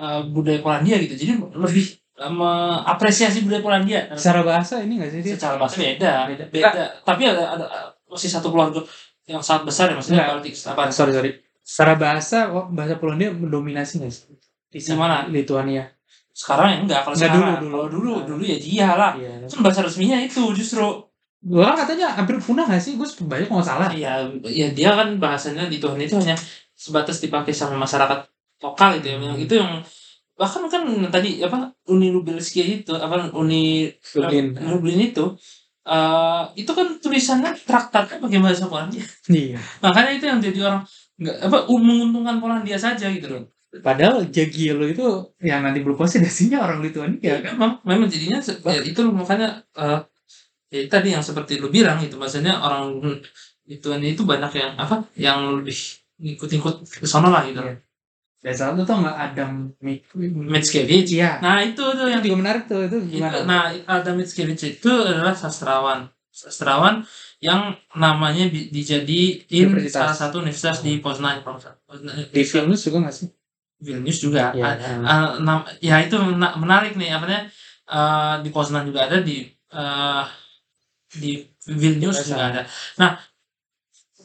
eh, budaya Polandia gitu jadi lebih mengapresiasi budaya Polandia Secara bahasa ini nggak sih dia? secara bahasa beda Beda. beda tapi ada ada masih satu keluarga yang sangat besar ya maksudnya. Baltic apa Sorry sorry. Secara bahasa, oh, bahasa Polandia mendominasi nggak sih? Di Di mana? Lituania. sekarang ya enggak kalau Enggak, sekarang dulu, dulu. kalau dulu dulu ya dia lah Iya. kan bahasa resminya itu justru Gua kan katanya hampir punah nggak sih? Gue banyak nggak salah. ya ya dia kan bahasanya di Tuhan itu hanya sebatas dipakai sama masyarakat lokal itu ya yang itu yang bahkan kan tadi apa Uni Lubelski itu apa Uni Lublin. Lublin itu eh itu kan tulisannya traktatnya pakai bahasa Polandia Iya. makanya itu yang jadi orang nggak apa menguntungkan Polandia saja gitu loh Padahal Jagiello itu yang nanti berpuasa dasinya orang Lituania. ya memang memang jadinya ya, itu makanya eh ya tadi yang seperti lu bilang itu maksudnya orang Lituania itu banyak yang apa yang lebih ngikut-ngikut ke sana lah gitu Iya. Dan itu tau nggak Adam Mickiewicz Iya. nah itu tuh yang Itu juga menarik tuh. Itu itu, gimana? nah Adam Mickiewicz itu adalah sastrawan sastrawan yang namanya dijadiin salah satu universitas di Poznan kalau salah. Poznan- Di Vilnius juga nggak sih? Vilnius juga. Ah, ah, nam- ya itu mena- menarik nih apa eh, di Poznan juga ada di eh, di Vilnius Biasa. juga ada nah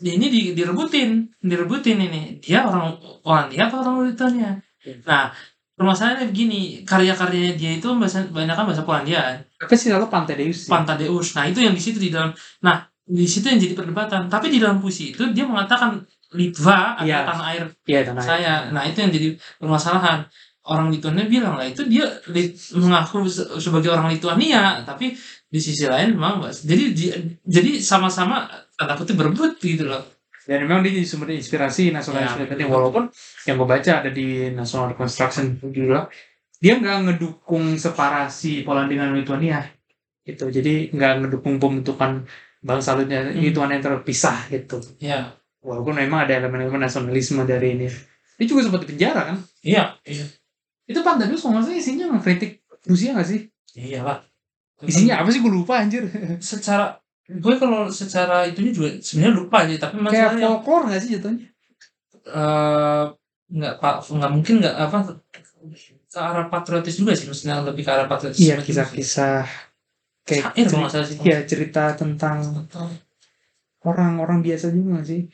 ini di, direbutin direbutin ini dia orang Polandia apa orang Lithuania Iya. nah permasalahannya begini karya-karyanya dia itu bahasa banyak kan bahasa Polandia Apa sih lalu Pantai Deus? sih? Pantadeus nah itu yang di situ di dalam nah di situ yang jadi perdebatan tapi di dalam puisi itu dia mengatakan Litva adalah Iya. tanah air Iya tanah. saya. Nah itu yang jadi permasalahan. Orang Lituania bilang lah itu dia mengaku se- sebagai orang Lituania, tapi di sisi lain memang. Jadi di- jadi sama-sama tanda kutip berebut gitu loh. Dan memang dia jadi sumber inspirasi nasionalis Ya, betul. Walaupun yang gue baca ada di National Reconstruction juga, dia nggak ngedukung separasi Polandia dengan Lituania. Gitu. Jadi nggak ngedukung pembentukan bangsa Lituania, Hmm. Yang terpisah gitu. Iya. Walaupun memang ada elemen-elemen nasionalisme dari ini. Dia juga sempat dipenjara kan? Iya. Iya. Itu Pantai Deus kalau nggak salah isinya ngekritik Rusia nggak sih? Iya lah. Isinya apa sih gue lupa anjir. secara gue kalau secara itunya juga sebenarnya lupa sih tapi Kayak masalahnya folklore nggak sih jatuhnya? eh nggak pak nggak mungkin nggak apa ke arah patriotis juga sih maksudnya lebih ke arah patriotis Iya kisah-kisah kayak nggak salah sih Iya cerita tentang orang-orang biasa juga sih?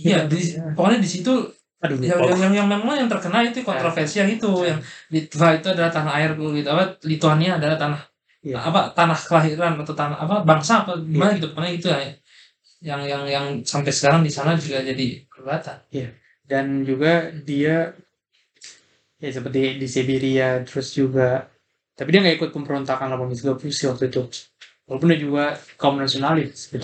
Iya, di, Iya. pokoknya di situ Aduh, yang, yang, yang, yang memang yang terkenal itu kontroversi yang itu yang Litva itu adalah tanah air gitu apa Lituania adalah tanah Iya. apa tanah kelahiran atau tanah apa bangsa apa gimana gitu pokoknya itu ya yang yang yang sampai sekarang di sana juga jadi perdebatan Dan juga dia ya seperti di Siberia terus juga tapi dia nggak ikut pemberontakan 1830 sih waktu itu. Walaupun dia juga kaum nasionalis gitu.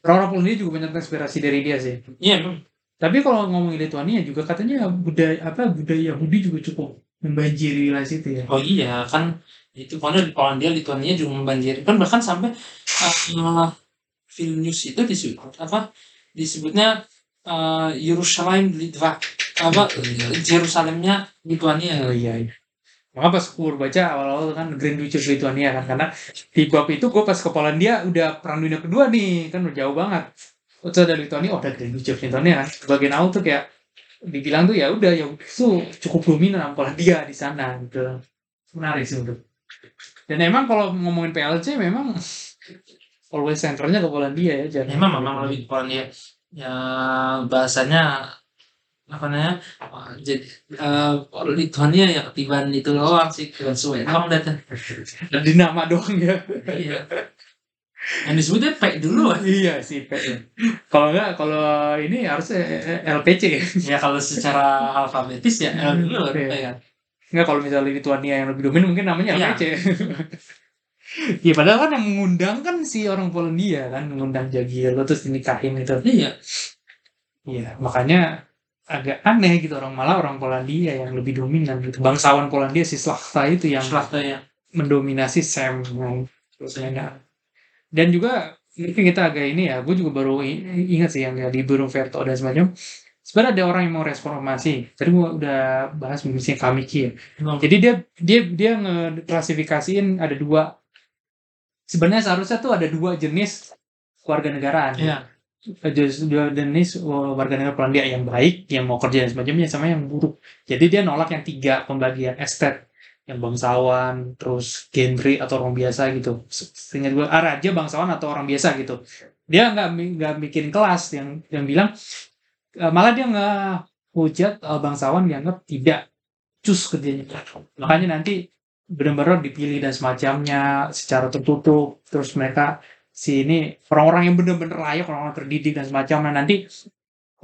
Orang-orang Polandia juga banyak inspirasi dari dia sih. iya memang. Tapi kalau ngomongin Lituania juga katanya budaya apa budaya Yahudi juga cukup membanjiri wilayah situ ya. oh iya kan itu pokoknya di Polandia Lituania juga membanjiri kan bahkan sampai uh, Vilnius itu disebut apa disebutnya uh, Litva apa Yerusalemnya Lituania Oh iya, iya. Maka pas gue baca awal-awal kan Grand Duchy of Lithuania kan karena di bab itu gue pas ke Polandia udah perang dunia kedua nih kan udah jauh banget. Terus ada Lithuania, oh ada Grand Duchy of Lithuania kan. Bagian awal tuh kayak dibilang tuh ya udah ya itu cukup dominan Polandia di sana gitu. Menarik sih menurut. Dan emang kalau ngomongin PLC memang always centernya ke Polandia ya. jangan- memang memang lebih Polandia ya bahasanya apa namanya jadi eh, Lituania ya ketiban itu doang sih ketiban suwe doang datang Dan di nama doang ya. iya yang disebutnya P dulu ah. iya sih P. Kalau enggak kalau ini harusnya LPC ya. kalau secara alfabetis ya L dulu ya kan Enggak kalau misalnya Lituania yang lebih dominan mungkin namanya Iya. LPC. Iya padahal kan yang mengundang kan si orang Polandia kan mengundang Jagiello terus dinikahin itu. iya Iya makanya agak aneh gitu orang malah orang Polandia yang lebih dominan gitu. Bangsawan Polandia si Slachta itu yang Selatan ya mendominasi Sam terus. Dan juga ini kita agak ini ya, gue juga baru ingat sih yang di Burung Verto dan semacam. Sebenarnya ada orang yang mau reformasi. Tadi gue udah bahas misalnya Kamiki ya. Memang. Jadi dia dia dia ngeklasifikasiin ada dua. Sebenarnya seharusnya tuh ada dua jenis keluarga negaraan. iya Jordan ini warga negara Polandia yang baik, yang mau kerja dan sebagainya, sama yang buruk. Jadi dia nolak yang tiga pembagian estet, yang bangsawan, terus genre atau orang biasa gitu. Seingat gue, ah, raja bangsawan atau orang biasa gitu. Dia nggak nggak bikin kelas yang yang bilang eh, malah dia nggak hujat uh, bangsawan dianggap tidak cus kerjanya. Makanya nanti benar-benar dipilih dan semacamnya secara tertutup. Terus mereka si ini orang-orang yang benar-benar layak, orang-orang terdidik dan semacamnya. Nanti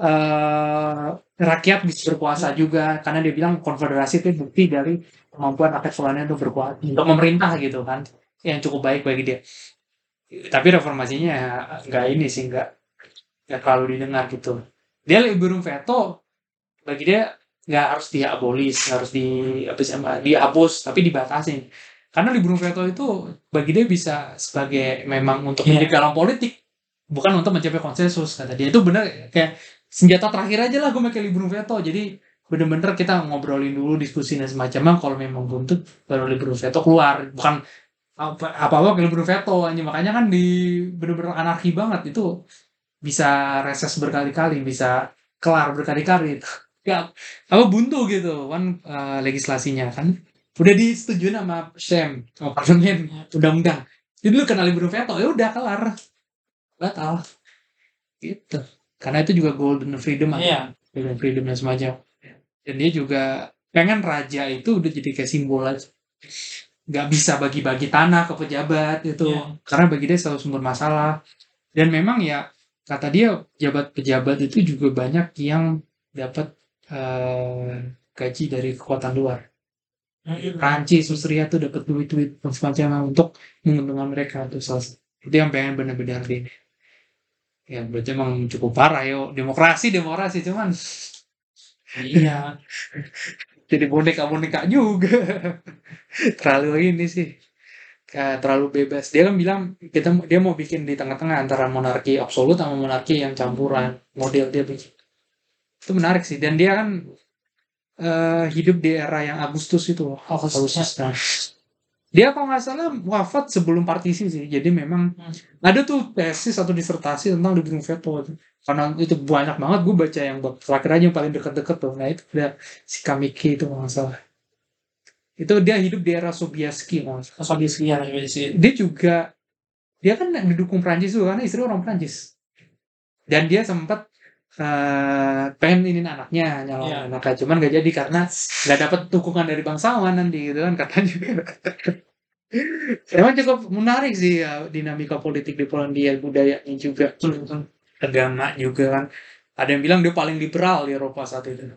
uh, rakyat bisa berkuasa juga karena dia bilang konfederasi itu bukti dari kemampuan rakyat Polandia untuk berkuasa untuk memerintah gitu kan yang cukup baik bagi dia. Tapi reformasinya nggak ini sih nggak nggak terlalu didengar gitu. Dia lebih burung veto bagi dia nggak harus diabolis harus di sih dihapus tapi dibatasin karena libur veto itu bagi dia bisa sebagai memang untuk yeah. menjadi dalam politik bukan untuk mencapai konsensus kata dia. Itu benar kayak senjata terakhir aja lah gue pakai libur veto jadi bener-bener kita ngobrolin dulu diskusi dan semacamnya. Kalau memang buntut baru libur veto keluar. Bukan apa apa pakai libur veto aja makanya kan di bener-bener anarki banget. Itu bisa reses berkali-kali bisa kelar berkali-kali. Gak apa buntu gitu. Kan uh, legislasinya kan udah disetujui sama Sam sama parlemen undang-undang jadi lu kena libur veto ya udah kelar. Batal. Gitu. Karena itu juga golden freedom iya. golden freedom dan semacam. Dan dia juga pengen raja itu udah jadi kayak simbol aja. Nggak bisa bagi-bagi tanah ke pejabat itu. Yeah. karena bagi dia selalu sumber masalah. Dan memang ya kata dia pejabat-pejabat itu juga banyak yang dapat uh, gaji dari kekuatan luar Prancis, Austria tuh dapat duit-duit semacam untuk menguntungkan mereka tuh salah itu yang pengen benar-benar di ya berarti emang cukup parah yo. Demokrasi demokrasi cuman iya. Jadi boneka boneka juga. Terlalu ini sih. Kayak terlalu bebas. Dia kan bilang kita dia mau bikin di tengah-tengah antara monarki absolut sama monarki yang campuran model dia bikin. Itu menarik sih. Dan dia kan uh, hidup di era yang Agustus itu Agustus nah. dia kalau nggak salah wafat sebelum partisi sih jadi memang hmm. ada tuh tesis atau disertasi tentang Librung Veto karena itu banyak banget gue baca yang terakhir aja yang paling deket-deket tuh. Nah itu ada si Kamiki itu nggak salah. Itu dia hidup di era Sobieski nggak Sobieski ya dia juga dia kan didukung Prancis juga karena istri orang Prancis. Dan dia sempat uh, pengen ini anaknya nyalon yeah. anaknya. Cuman gak jadi karena gak dapat dukungan dari bangsawan nanti gitu kan katanya. Emang cukup menarik sih ya, dinamika politik di Polandia budayanya juga. Agama juga kan. Ada yang bilang dia paling liberal di Eropa saat itu.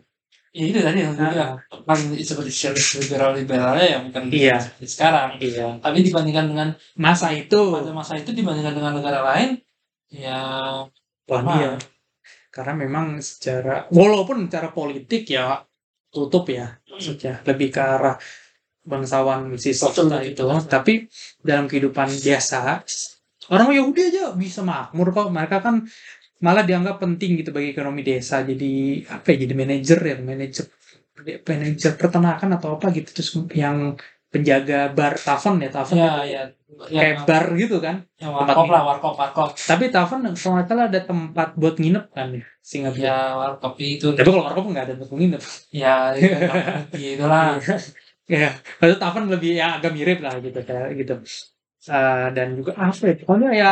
Ya itu tadi yang nah, paling seperti liberal liberalnya yang bukan iya. sekarang. Iya. tapi dibandingkan dengan masa itu. pada masa itu dibandingkan dengan negara lain ya Polandia karena memang secara walaupun secara politik ya tutup ya maksudnya lebih ke arah bangsawan si sosial itu. tapi dalam kehidupan biasa orang Yahudi aja bisa makmur kok. Mereka kan malah dianggap penting gitu bagi ekonomi desa. Jadi apa ya jadi manajer ya manajer manajer peternakan atau apa gitu. Terus yang penjaga bar tavern ya tavern ya, ya kayak bar gitu kan? ya, warkop lah warkop warkop. Tapi tavern kalau nggak salah ada tempat buat nginep kan ya Singapura ya warkop itu. Tapi kalau warkop nggak ada tempat nginep. Ya gitu lah ya itu tavern lebih ya agak mirip lah gitu kayak gitu. Uh, dan juga apa ya pokoknya ya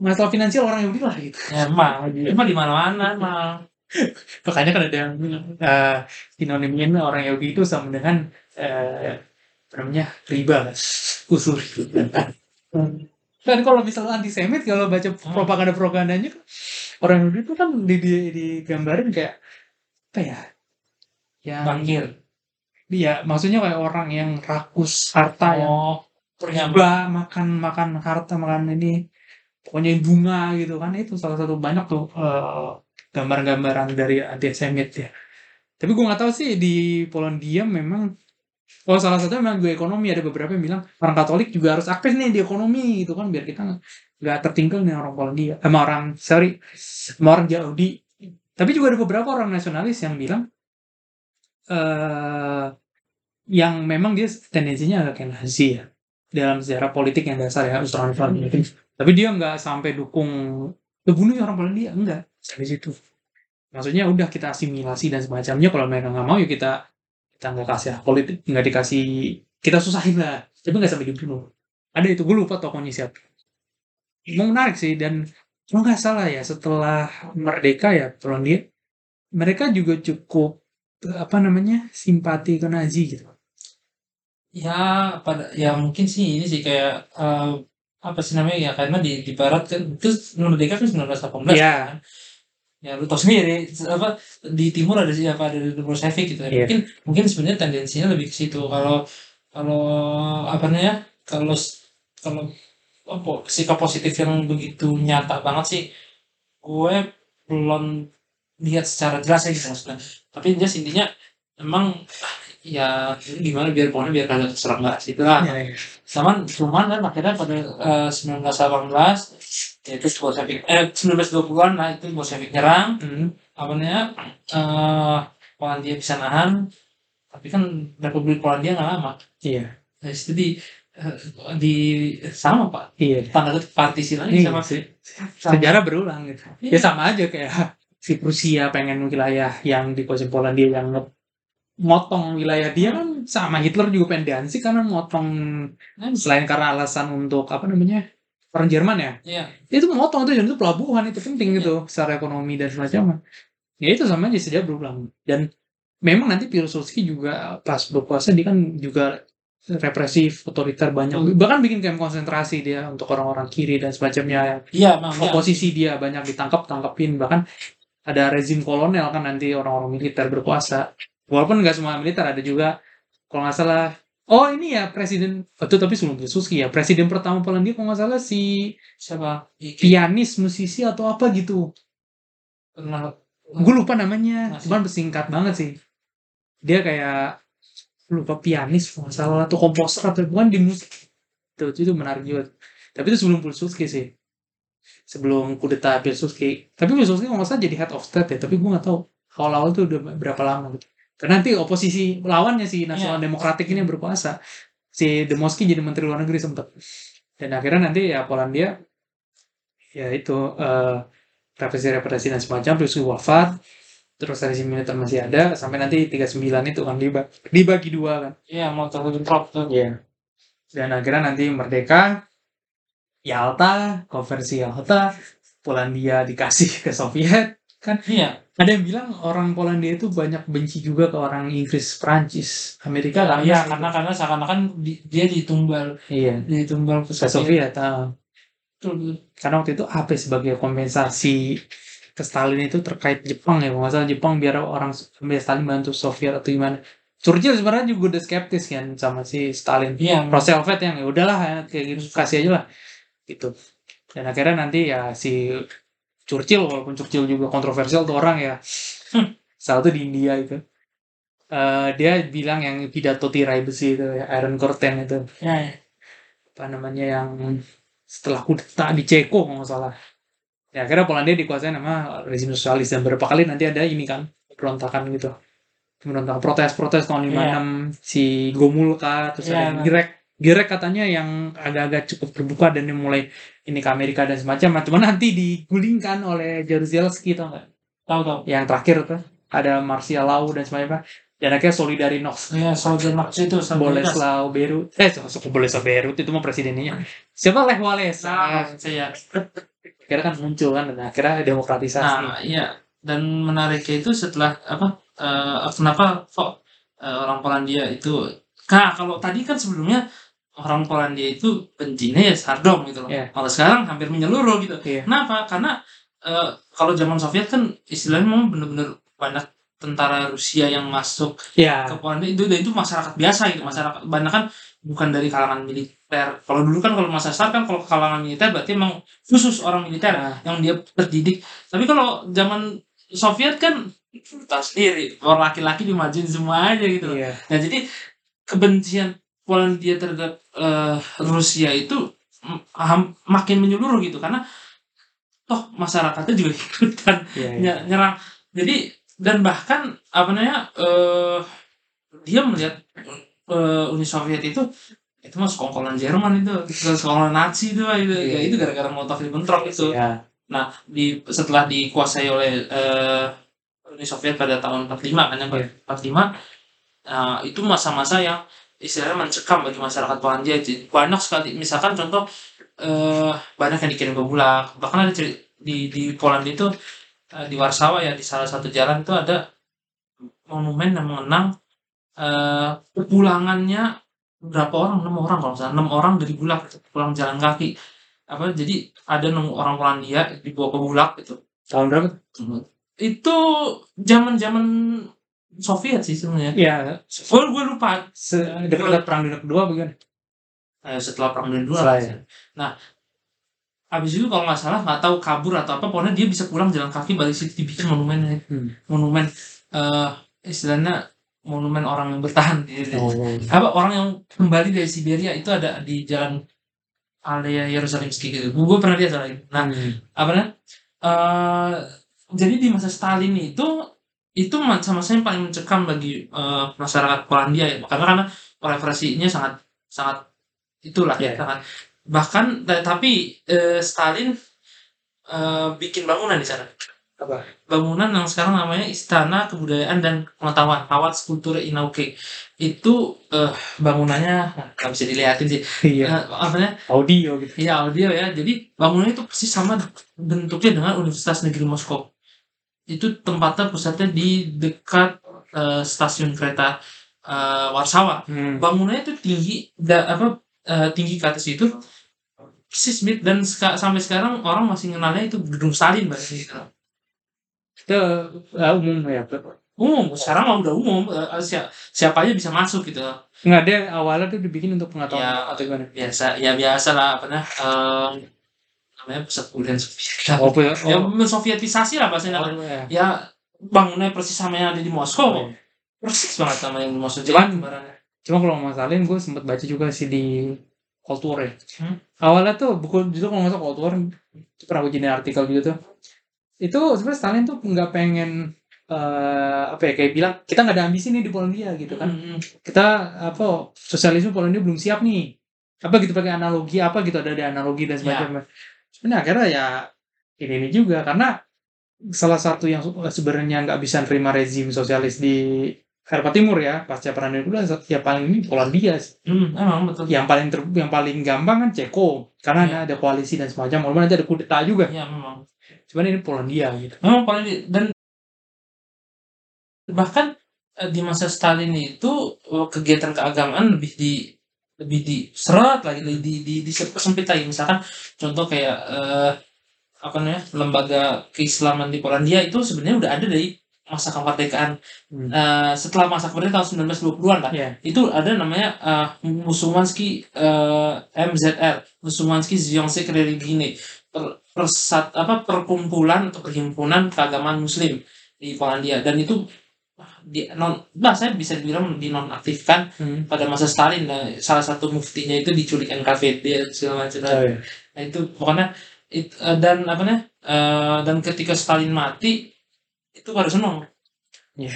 masalah finansial orang Yahudi lah gitu. Ya emang. Emang di mana mana emang. Makanya kan ada yang uh, sinonimnya orang Yahudi itu sama dengan uh, namanya riba usul kan kalau misalnya antisemit kalau baca propaganda propagandanya kan orang itu kan di, di, digambarin kayak apa ya yang bangkir. Iya maksudnya kayak orang yang rakus harta oh, yang riba makan makan harta makan ini pokoknya bunga gitu kan itu salah satu banyak tuh uh, gambar-gambaran dari antisemit ya. Tapi gue nggak tahu sih di Polandia memang Oh salah satu memang gue ekonomi ada beberapa yang bilang orang Katolik juga harus aktif nih di ekonomi gitu kan biar kita nggak tertinggal nih orang Polandia sama orang sorry sama orang Yahudi. Tapi juga ada beberapa orang nasionalis yang bilang uh, yang memang dia tendensinya agak kayak Nazi ya dalam sejarah politik yang dasar ya Australia tapi dia nggak sampai dukung bunuh orang Polandia? Enggak sampai situ. Maksudnya udah kita asimilasi dan semacamnya kalau mereka nggak mau ya kita kita nggak kasih politik nggak dikasih kita susahin lah tapi nggak sampai dibunuh ada itu gue lupa tokohnya siapa emang menarik sih dan kalau nggak salah ya setelah merdeka ya Polandia mereka juga cukup apa namanya simpati ke Nazi gitu Ya, pada ya mungkin sih ini sih kayak eh, apa sih namanya ya karena di di barat kan itu merdeka kan 1918 Iya. kan. Ya lu tau sendiri apa di timur ada siapa ada di Bolshevik gitu ya. Iya. Mungkin mungkin sebenarnya tendensinya lebih ke situ. Kalau kalau apa namanya? Kalau kalau apa sikap positif yang begitu nyata banget sih gue belum lihat secara jelas ya gitu maksudnya. Tapi jelas intinya emang ya gimana biar pokoknya biar kagak terserang nggak sih lah Iya, iya. sama cuman kan akhirnya pada eh, 1918 yaitu Bolshevik eh 1920-an lah itu Bolshevik nyerang. Hmm. apa namanya? Eh Polandia bisa nahan. Tapi kan Republik Polandia nggak lama. Iya. Dari situ di eh, di sama pak. Iya. Tanda kutip partisi lagi Iya. sama sih. sama- sejarah berulang gitu. Iya. Ya sama aja kayak si Prusia pengen wilayah yang dikuasai Polandia yang motong wilayah dia kan sama Hitler juga pengen Danzig karena motong Nah, selain karena alasan untuk apa namanya perang Jerman ya? Iya, itu motong itu itu pelabuhan itu penting gitu secara ekonomi dan semacamnya ya itu sama aja sejarah berulang dan memang nanti Piłsudski juga pas berkuasa dia kan juga represif otoriter banyak. Hmm. bahkan bikin kamp konsentrasi dia untuk orang-orang kiri dan semacamnya iya, iya. oposisi dia banyak ditangkap tangkapin bahkan ada rezim kolonel kan nanti orang-orang militer berkuasa. Walaupun nggak semua militer ada juga kalau nggak salah oh ini ya presiden itu tapi sebelum Piłsudski ya presiden pertama Polandia kalau nggak salah si siapa? Iki pianis musisi atau apa gitu. Pernah gue lupa namanya Masih. cuman singkat banget sih. Dia kayak lupa pianis kalau nggak salah atau komposer atau bukan di musik itu itu menarik juga. Tapi itu sebelum Piłsudski sih. Sebelum kudeta Piłsudski tapi Piłsudski kalau nggak salah jadi head of state ya tapi gue nggak tahu awal-awal tuh udah berapa lama gitu karena nanti oposisi lawannya si Nasional Iya. Demokratik ini yang berkuasa si Demoski jadi menteri luar negeri sempat dan akhirnya nanti ya Polandia ya itu eh, represi-represi dan semacam Piłsudski wafat terus rezim militer masih ada sampai nanti 39 itu kan dibagi, dibagi dua kan iya mau terbentrok tuh Iya. Dan akhirnya nanti merdeka, Yalta, konversi Yalta, Polandia dikasih ke Soviet. Kan iya ada yang bilang orang Polandia itu banyak benci juga ke orang Inggris, Prancis, Amerika kan? iya karena karena seakan-akan di- dia ditumbal iya ditumbal ke Soviet. ah. Karena waktu itu apa ya sebagai kompensasi ke Stalin itu terkait Jepang ya, kalau nggak salah Jepang biar orang biar Stalin bantu Soviet atau gimana. Churchill sebenarnya juga udah skeptis kan sama si Stalin. iya Roosevelt yang ya udahlah ya, kayak gitu kasih aja lah gitu dan akhirnya nanti ya si Churchill walaupun Churchill juga kontroversial tuh orang ya Hmm. salah tuh di India itu Eh, dia bilang yang pidato tirai besi itu ya Iron Curtain itu iya iya. apa namanya yang setelah kudeta di Ceko kalau nggak salah ya akhirnya Polandia dikuasai nama rezim sosialis dan beberapa kali nanti ada ini kan pemberontakan gitu pemberontakan protes-protes tahun 56 si Gomulka terus Iya, ada. Girek Girek katanya yang agak-agak cukup terbuka dan dia mulai ini ke Amerika dan semacam cuma nanti digulingkan oleh Jaruzelski tau nggak? Tahu tahu yang terakhir tuh ada Martial Law dan semacamnya dan akhirnya Solidarinoff iya soldier Marx itu. Boleslaw Beirut. Eh so, Boleslaw Beirut itu mah presidennya siapa Lech Walesa nah saya akhirnya kan muncul kan dan akhirnya demokratisasi. Nah iya. Dan menariknya itu setelah apa eh, kenapa kok eh, orang Polandia itu nah kalau tadi kan sebelumnya orang Polandia itu bencinya ya Sardom gitu loh. Iya. kalau sekarang hampir menyeluruh gitu. Iya. kenapa? Karena eh, kalau zaman Soviet kan istilahnya memang bener-bener banyak tentara Rusia yang masuk ya ke Polandia. Itu dan itu masyarakat biasa gitu. Masyarakat banyak kan bukan dari kalangan militer. Kalau dulu kan kalau masa start kan kalau kalangan militer berarti emang khusus orang militer Nah. yang dia terdidik. Tapi kalau zaman Soviet kan tahu sendiri orang laki-laki dimajuin semua aja gitu iya. Nah jadi kebencian Polandia terhadap eh, Rusia itu makin menyeluruh gitu karena toh masyarakatnya juga ikutan iya iya. ny- nyerang jadi dan bahkan apa namanya eh dia melihat eh, Uni Soviet itu itu mah sekongkolan Jerman itu sekongkolan Nazi itu itu Iya. ya itu gara-gara Molotov Ribbentrop itu Ya. Nah, di setelah dikuasai oleh eh, Uni Soviet pada tahun 45 kan yang Iya. 45 eh, itu masa-masa yang istilahnya mencekam bagi masyarakat Polandia. Itu banyak sekali misalkan contoh eh, banyak yang dikirim ke Bulak. Bahkan ada ceri- di di Polandia itu eh, di Warsawa ya di salah satu jalan itu ada monumen yang mengenang eh, kepulangannya berapa orang? Enam orang kalau salah. Enam orang dari Bulak pulang jalan kaki. Apa jadi ada enam orang Polandia dibawa ke Bulak gitu Tahun berapa? itu zaman zaman Soviet sih sebenarnya Iya, gue gue lupa se- dekat perang dunia kedua bukan? Eh, setelah perang dunia dua Setelah, lah. ya. nah abis itu kalau nggak salah nggak tahu kabur atau apa pokoknya dia bisa pulang jalan kaki balik situ dibikin monumen Hmm. monumen eh istilahnya monumen orang yang bertahan di, di- Oh. apa orang yang kembali dari Siberia itu ada di jalan Alea Yerusalemski gitu gue pernah lihat soalnya nah Hmm. apa namanya eh jadi di masa Stalin itu itu masa-masa yang paling mencekam bagi eh, masyarakat Polandia ya karena karena represinya sangat sangat itulah Iya. sangat bahkan ta- tapi eh, Stalin eh, bikin bangunan di sana Apa? bangunan yang sekarang namanya Istana Kebudayaan dan Pengetahuan Pawat Skulptur Inauke itu eh, bangunannya nggak bisa dilihatin sih Iya. Eh, apa namanya Audio gitu. Iya audio ya. Jadi bangunannya itu persis sama bentuknya dengan Universitas Negeri Moskow. Itu tempatnya pusatnya di dekat eh, stasiun kereta eh, Warsawa. Hmm. Bangunannya itu tinggi, da, apa eh, tinggi ke atas itu persis mirip dan seka- sampai sekarang orang masih kenalnya itu gedung Stalin bahasa gitu. Itu uh, umum ya. Umum, sekarang mah udah umum. si- siapa aja bisa masuk gitu. Nggak ada awalnya tuh dibikin untuk pengetahuan Ya. atau gimana? Biasa, ya biasa lah apa nah, eh, namanya pusat kebudayaan Soviet. Oh, ya. ya Oh, mensovietisasi lah bahasanya oh, ya. ya bangunnya persis sama yang ada di Moskow Oh, iya. persis banget sama yang di Moskow Cuman-. Cuma kalau masalin gue sempet baca juga sih di Cold War ya. Hmm. Awalnya tuh buku itu kalau nggak salah Cold War pernah gue jadi artikel gitu tuh. Itu sebenarnya Stalin tuh nggak pengen eh, apa ya kayak bilang kita nggak ada ambisi nih di Polandia gitu kan. Mm, mm. Kita apa sosialisme Polandia belum siap nih. Apa gitu pakai analogi apa gitu ada ada analogi dan sebagainya. Sebenarnya akhirnya ya ini ini juga karena salah satu yang sebenarnya nggak bisa nerima rezim sosialis di Eropa Timur ya pasca perang dunia kedua ya paling ini Polandia sih. Hmm, emang betul yang paling ter, yang paling gampang kan Ceko karena Iya. ada, koalisi dan semacam walaupun nanti ada kudeta juga ya memang cuman ini Polandia gitu memang paling di- dan bahkan eh, di masa Stalin itu eh, kegiatan keagamaan lebih di lebih diseret lagi lebih di di, disempit lagi. Misalkan contoh kayak eh, apa namanya lembaga keislaman di Polandia itu sebenarnya udah ada dari masa kemerdekaan Hmm. Eh, setelah masa kemerdekaan tahun 1920-an lah. Ya itu ada namanya uh, Musumanski uh, MZR Musumanski Związek Religijny per, persat apa perkumpulan atau perhimpunan keagamaan Muslim di Polandia. Dan itu di non bah saya bisa dibilang dinonaktifkan hmm. pada masa Stalin nah, salah satu muftinya itu diculik NKVD segala macam oh, ya. nah, itu pokoknya it, eh, dan apa namanya eh, dan ketika Stalin mati itu baru senang ya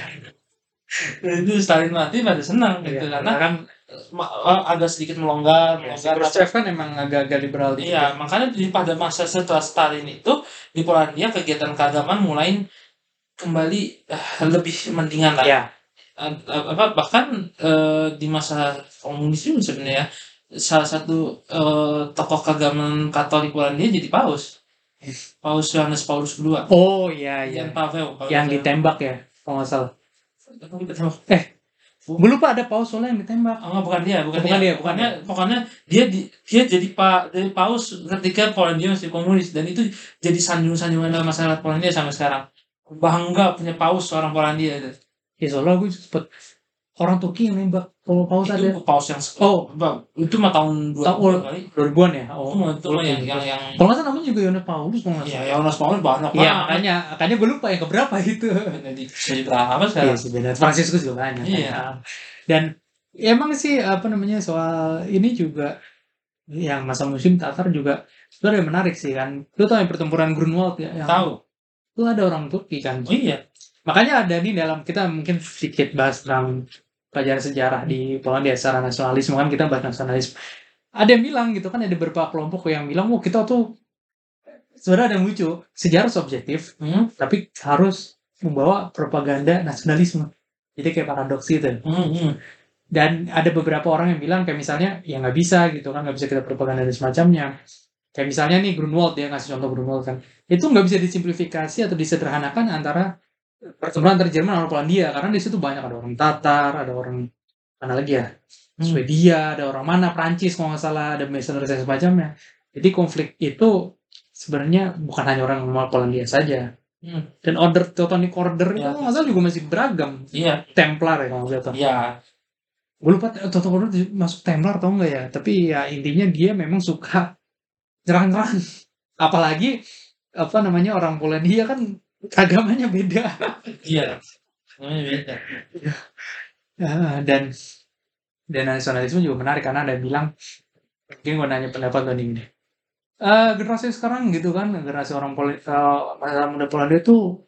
itu Stalin mati pada senang gitu Iya, karena kan eh, agak sedikit melonggar, ya, si melonggar. Khrushchev kan emang agak-agak liberal Iya, makanya di pada masa setelah Stalin itu di Polandia kegiatan keagamaan mulai kembali eh, lebih mendingan lah. ya Eh, eh, apa bahkan eh, di masa komunis juga sebenarnya salah satu eh, tokoh keagamaan Katolik Polandia jadi paus. Paus Yohanes Paulus II. oh iya iya Jan Paweł. Paweł yang Paweł. ditembak ya kalau nggak salah tembak? gue lupa ada paus soalnya yang ditembak Oh, enggak, bukan dia, bukan, Bukan dia. dia, bukan Pokoknya, pokoknya dia di, dia jadi pak dari paus ketika Polandia masih komunis dan itu jadi sanjung-sanjungan dalam masyarakat Polandia sampai sekarang. Bangga punya paus seorang Polandia itu. ya soalnya gue sempet orang Turki yang nembak kalau paus ada Itu paus yang oh Ba- itu mah tahun dua Tahun- kali. 2000-an ya oh itu mah yang yang yang kalau nggak salah namanya juga Yohanes Paulus kalau nggak ya salah yang Yohanes Paulus banyak Iya banget. makanya makanya gue lupa yang keberapa itu Jadi jadi berapa Iya sekarang? sih benar. Franciscus juga banyak. Iya. kan. Dan ya emang sih apa namanya soal ini juga yang masa musim Tatar juga sebenarnya menarik sih kan. Lu tau yang pertempuran Grunwald ya? Yang, Tahu. Lu ada orang Turki kan. Oh iya. Makanya ada nih dalam kita mungkin sedikit bahas tentang pelajaran sejarah di Polandia secara nasionalisme kan kita bahas nasionalisme. Ada yang bilang gitu kan ada beberapa kelompok yang bilang, "Wah, kita tuh sebenarnya ada yang lucu sejarah subjektif Hmm, tapi harus membawa propaganda nasionalisme jadi kayak paradoks gitu hmm, hmm. dan ada beberapa orang yang bilang kayak misalnya ya nggak bisa gitu kan nggak bisa kita propaganda dan semacamnya kayak misalnya nih Grunwald dia ngasih contoh Grunwald kan. Itu nggak bisa disimplifikasi atau disederhanakan antara pertempuran antara Jerman sama Polandia. Karena di situ banyak ada orang Tatar ada orang mana lagi ya? Hmm. Swedia ada orang mana? Prancis kalau nggak salah ada mercenaries dan semacamnya. Jadi konflik itu sebenarnya bukan hanya orang normal Polandia saja. Hmm. dan order Teutonic Order itu Ya. kalau nggak salah juga masih beragam. Iya, Templar ya kalau nggak salah. Iya. gue lupa Toto Order masuk Templar atau enggak ya? Tapi ya intinya dia memang suka nyerang-nyerang apalagi apa namanya orang Polandia kan agamanya beda Iya. Namanya beda. Ya, dan dan nasionalisme juga menarik karena ada yang bilang mungkin gue nanya pendapat lo nih gini. Eh, generasi sekarang gitu kan generasi orang poli, eh, masyarakat muda Polandia tuh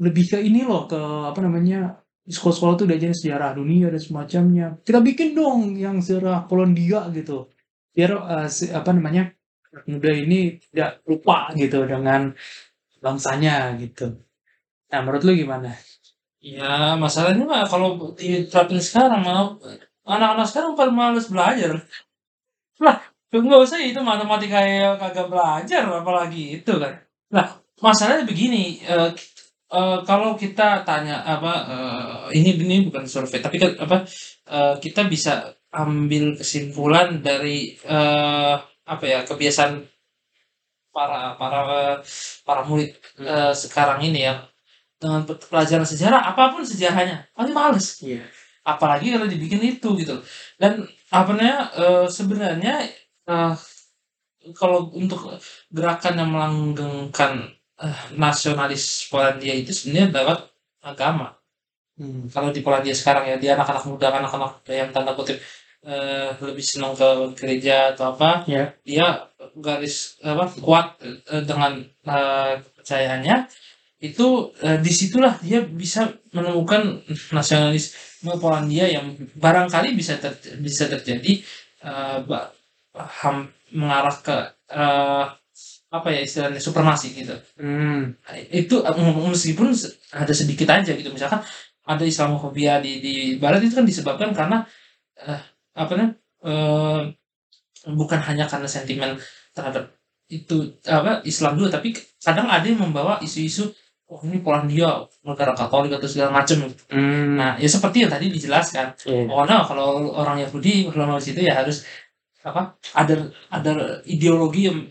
lebih ke ini loh ke apa namanya sekolah-sekolah tuh diajarin sejarah dunia dan semacamnya kita bikin dong yang sejarah Polandia gitu biar si- apa namanya muda ini tidak lupa gitu dengan bangsanya gitu nah menurut lu gimana Ya, masalahnya mah kalau diterapin sekarang mah anak-anak sekarang pada males belajar. Lah, nggak usah itu matematika yang kagak belajar apalagi itu kan. Lah, masalahnya begini, eh, eh, kalau kita tanya apa eh, ini ini bukan survei tapi kan apa eh, kita bisa ambil kesimpulan dari eh, apa ya kebiasaan para para para murid eh, sekarang ini ya. Dengan pe- pelajaran sejarah apa pun sejarahnya pasti males. Iya. Apalagi kalau dibikin itu gitu. Dan apa namanya eh, sebenarnya eh, kalau untuk gerakan yang melanggengkan eh, nasionalis Polandia itu sebenarnya lewat agama. Hmm. kalau di Polandia sekarang ya di anak-anak muda anak-anak yang tanda kutip eh, lebih senang ke gereja atau apa Ya. dia garis apa kuat eh, dengan eh, kepercayaannya itu eh, di situlah dia bisa menemukan nasionalisme Polandia yang barangkali bisa ter- bisa terjadi ba- ham- mengarah ke eh, apa ya istilahnya supremasi gitu Hmm. itu meskipun ada sedikit aja gitu misalkan ada Islamofobia di di Barat itu kan disebabkan karena eh, apa namanya eh, bukan hanya karena sentimen terhadap itu apa Islam dulu tapi kadang ada yang membawa isu-isu oh ini Polandia negara Katolik atau segala macam Hmm. nah ya seperti yang tadi dijelaskan Iya. oh no kalau orang Yahudi kalau di situ ya harus apa ada ada ideologi yang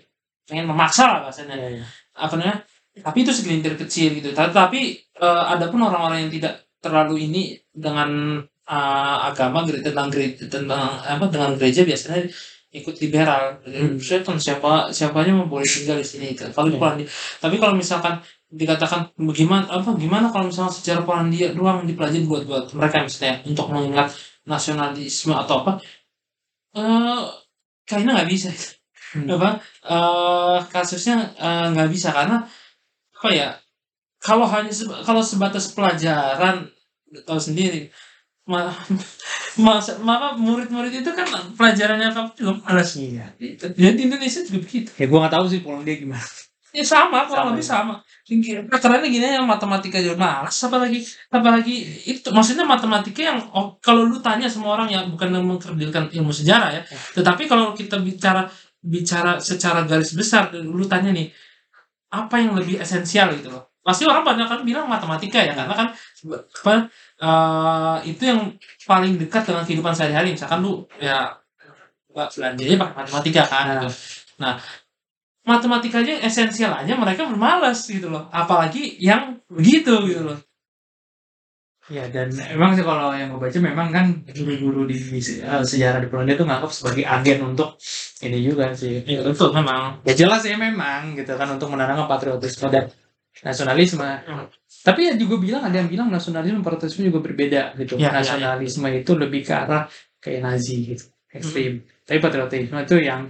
pengen memaksa lah bahasanya Iya, iya. apa namanya tapi itu segelintir kecil gitu Ta- tapi eh, ada pun orang-orang yang tidak terlalu ini dengan eh, agama tentang gereja tentang apa dengan gereja biasanya ikut liberal Hmm. kan siapa siapanya mau boleh tinggal di sini gitu. kalau di Iya. Polandia tapi kalau misalkan dikatakan bagaimana apa gimana kalau misalnya sejarah Polandia doang dipelajari buat buat mereka misalnya untuk mengingat nasionalisme atau apa eh kayaknya nggak bisa Hmm. apa eh kasusnya eh, nggak bisa karena apa ya kalau hanya seba- kalau sebatas pelajaran tahu sendiri masa maka murid-murid itu kan pelajarannya apa juga malas Iya. gitu. jadi di Indonesia juga begitu Ya gua nggak tahu sih Polandia gimana. ya sama kurang Sama, lebih ya. sama Karena gini yang matematika juga malas apalagi apalagi itu maksudnya matematika yang oh, kalau lu tanya semua orang yang bukan yang mengkerdilkan ilmu sejarah ya tetapi kalau kita bicara bicara secara garis besar lu tanya nih apa yang lebih esensial gitu loh pasti orang banyak kan bilang matematika ya karena kan apa eh, itu yang paling dekat dengan kehidupan sehari-hari misalkan lu ya nggak belanjanya pakai matematika kan Nah. gitu. nah matematikanya yang esensial aja mereka bermalas gitu loh apalagi yang begitu gitu loh Ya dan emang sih kalau yang gue baca memang kan guru-guru di eh, sejarah di Polandia tuh nganggap sebagai agen untuk ini juga sih. ya betul memang Ya jelas ya memang gitu kan untuk menanamkan patriotisme dan nasionalisme. Hmm. Tapi ya juga bilang ada yang bilang nasionalisme dan patriotisme juga berbeda gitu. Ya, ya, nasionalisme itu lebih ke arah kayak Nazi gitu, ekstrim. Hmm. Tapi patriotisme itu yang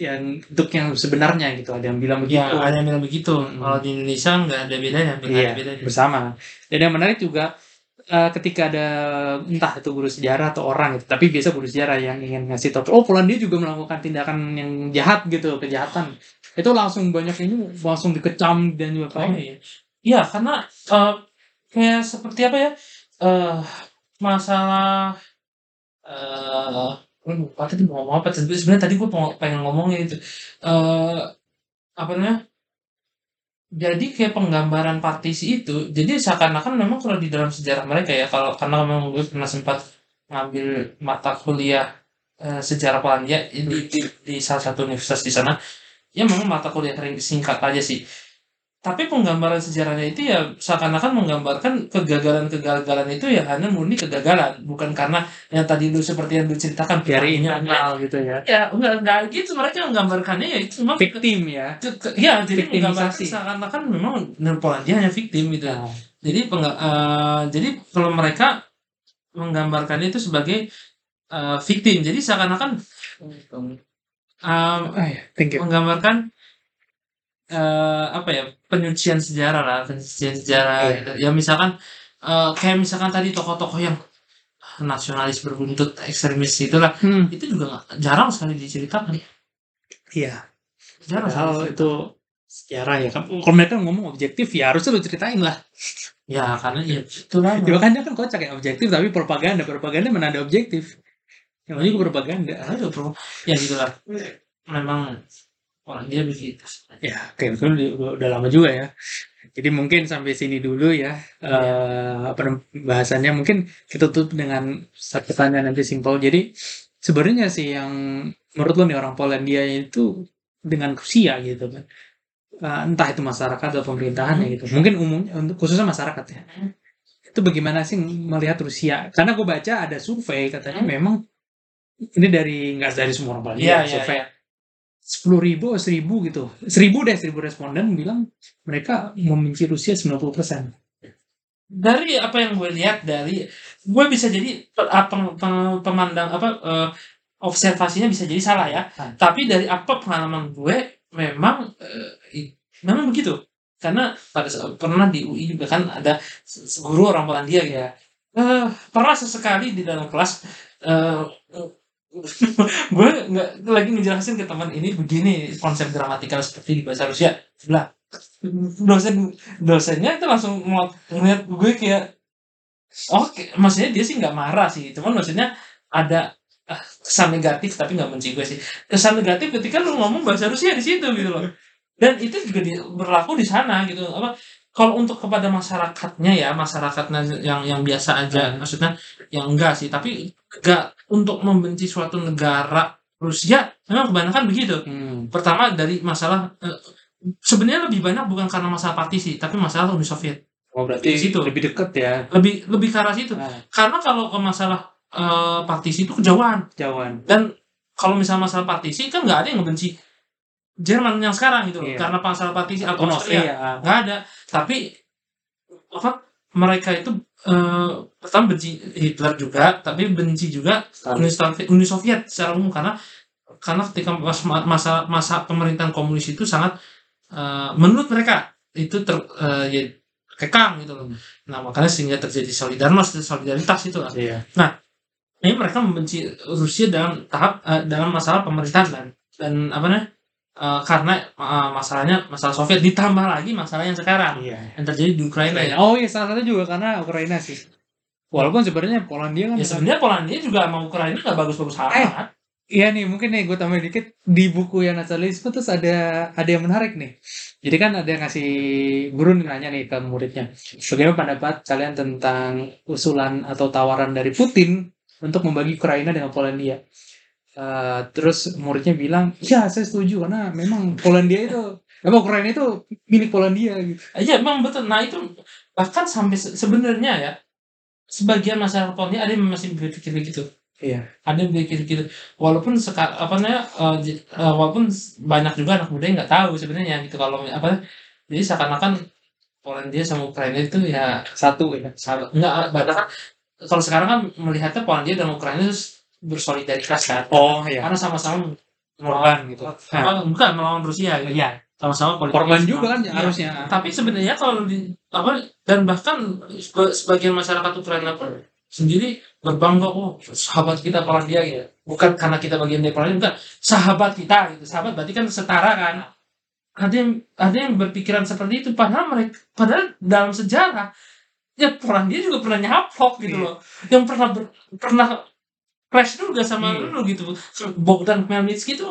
yang untuk yang sebenarnya gitu. Ada yang bilang begitu. ya ada yang bilang begitu Hmm. kalau di Indonesia nggak ada bedanya nggak Iya, ada bedanya bersama. Dan yang menarik juga eh, ketika ada entah itu guru sejarah atau orang gitu, tapi biasa guru sejarah yang ingin ngasih tahu, oh Polandia juga melakukan tindakan yang jahat gitu, kejahatan. Itu langsung banyak ini langsung dikecam dan juga Oh iya. Iya, karena eh, kayak seperti apa ya? eh masalah eh gue lupa tadi mau ngomong apa sebenarnya tadi gue pengen ngomongnya itu eh apa namanya? Jadi kayak penggambaran partisi itu, jadi seakan-akan memang kalau di dalam sejarah mereka ya, kalau karena memang gue pernah sempat ngambil mata kuliah eh, sejarah Polandia di, di, di salah satu universitas di sana, ya memang mata kuliah singkat aja sih. Tapi penggambaran sejarahnya itu ya seakan-akan menggambarkan kegagalan-kegagalan itu ya hanya murni kegagalan, bukan karena yang tadi lu seperti yang lu ceritakan dari pertanyaannya. internal gitu ya Ya, enggak, enggak gitu mereka menggambarkannya ya itu memang ke- victim ya ke- ke- ya jadi menggambarkan seakan-akan memang Polandia hanya victim gitu. Nah, Jadi pengga- eh, jadi kalau mereka menggambarkannya itu sebagai eh, victim. Jadi seakan-akan ya, thank you. menggambarkan eh, apa ya penyucian sejarah lah penyucian sejarah Iya. gitu. ya misalkan eh, kayak misalkan tadi tokoh-tokoh yang nasionalis berbuntut ekstremis itulah hmm, itu juga nggak- jarang sekali diceritakan. Iya. Jarang Padahal sekali itu sejarah ya. Kan kalau mereka ngomong objektif ya harusnya lu ceritain lah. Ya karena ya itulah. ya, makanya kan kocak ya objektif tapi propaganda propaganda mana ada objektif yang juga propaganda Aduh, bro. ya gitulah. Memang orang dia begitu. Ya kayak itu udah, udah lama juga ya. Jadi mungkin sampai sini dulu ya eh apa nam- bahasannya mungkin kita tutup dengan satu pertanyaan nanti simpel. Jadi sebenarnya sih yang menurut lo nih orang Polandia itu dengan Rusia gitu kan. Eh, entah itu masyarakat atau pemerintahannya gitu. Mungkin umumnya untuk khususnya masyarakat ya. Hmm. itu bagaimana sih melihat Rusia karena gue baca ada survei katanya Hmm. memang ini dari nggak dari semua orang Polandia Iya, iya, survei. iya. sepuluh ribu seribu gitu. Seribu deh seribu responden bilang mereka membenci Rusia 90 persen. Dari apa yang gue lihat dari gue bisa jadi apa pem- pemandang apa eh, observasinya bisa jadi salah ya. Hmm. tapi dari apa pengalaman gue memang i- memang begitu. Karena pada pernah di UI juga kan ada guru orang Polandia ya. Eh, pernah sesekali di dalam kelas eh, gue nggak lagi ngejelasin ke teman ini begini konsep gramatikal seperti di bahasa Rusia. Lah dosen dosennya itu langsung ngeliat gue kayak oke maksudnya dia sih nggak marah sih. Cuman maksudnya ada ah, kesan negatif tapi nggak benci gue sih. Kesan negatif ketika lu ngomong bahasa Rusia di situ gitu loh. Dan itu juga di- berlaku di sana gitu. Apa kalau untuk kepada masyarakatnya ya masyarakatnya yang yang biasa aja Hmm. maksudnya yang enggak sih tapi enggak untuk membenci suatu negara Rusia memang kebanyakan begitu. Hmm. pertama dari masalah eh, sebenarnya lebih banyak bukan karena masalah partisi tapi masalah Uni Soviet. Oh berarti Di situ. lebih deket ya? Lebih lebih ke arah situ. Nah, karena kalau ke masalah eh, partisi itu kejauhan. Jauhan dan kalau misalnya masalah partisi kan nggak ada yang ngebenci Jerman yang sekarang gitu Iya. karena masalah partisi atau Austria Austria nggak ada tapi apa mereka itu eh, pertama benci Hitler juga tapi benci juga Uni Soviet, Uni Soviet secara umum karena karena ketika mas- masa masa pemerintahan komunis itu sangat eh, menurut mereka itu ter eh, ya, kekang gitu loh. Nah makanya sehingga terjadi solidaritas solidaritas itu lah. iya Ini mereka membenci Rusia dalam tahap eh, dalam masalah pemerintahan dan dan apa namanya eh, karena eh, masalahnya masalah Soviet ditambah lagi masalah yang sekarang iya yang terjadi di Ukraina ya. oh iya salah satu juga karena Ukraina sih walaupun sebenarnya Polandia kan Ya sebenarnya Polandia juga sama Ukraina nggak bagus-bagus amat. Iya nih, mungkin nih gue tambahin dikit di buku yang nasionalisme terus ada ada yang menarik nih. Jadi kan ada yang ngasih guru nih nanya nih ke muridnya, bagaimana pendapat kalian tentang usulan atau tawaran dari Putin untuk membagi Ukraina dengan Polandia? Eh, terus muridnya bilang, ya saya setuju karena memang Polandia itu apa Ukraina itu milik Polandia gitu. Iya, memang betul. Nah itu bahkan sampai se- sebenarnya ya sebagian masyarakat Polandia ada yang masih berpikir begitu. Iya. Ada yang berpikir gitu. Walaupun sekarang apa namanya eh, j- eh, walaupun banyak juga anak muda yang nggak tahu sebenarnya gitu kalau apa jadi seakan-akan Polandia sama Ukraina itu ya Satu ya. salah nggak bahkan kalau sekarang kan melihatnya Polandia dan Ukraina itu bersolidaritas kan Oh iya. karena sama-sama Korban gitu. Nah, apa, bukan melawan Rusia gitu. iya. sama-sama politik. Korban juga kan Iya. harusnya. Tapi sebenarnya kalau di apa dan bahkan seba- sebagian masyarakat Ukraina pun sendiri berbangga oh sahabat kita Polandia ya bukan karena kita bagian dari Polandia bukan sahabat kita gitu sahabat berarti kan setara kan ada yang ada yang berpikiran seperti itu padahal mereka padahal dalam sejarah ya perang dia juga pernah nyaplok gitu Iya. loh yang pernah ber- pernah crash juga sama Iya. lu gitu Bogdan Khmelnytsky itu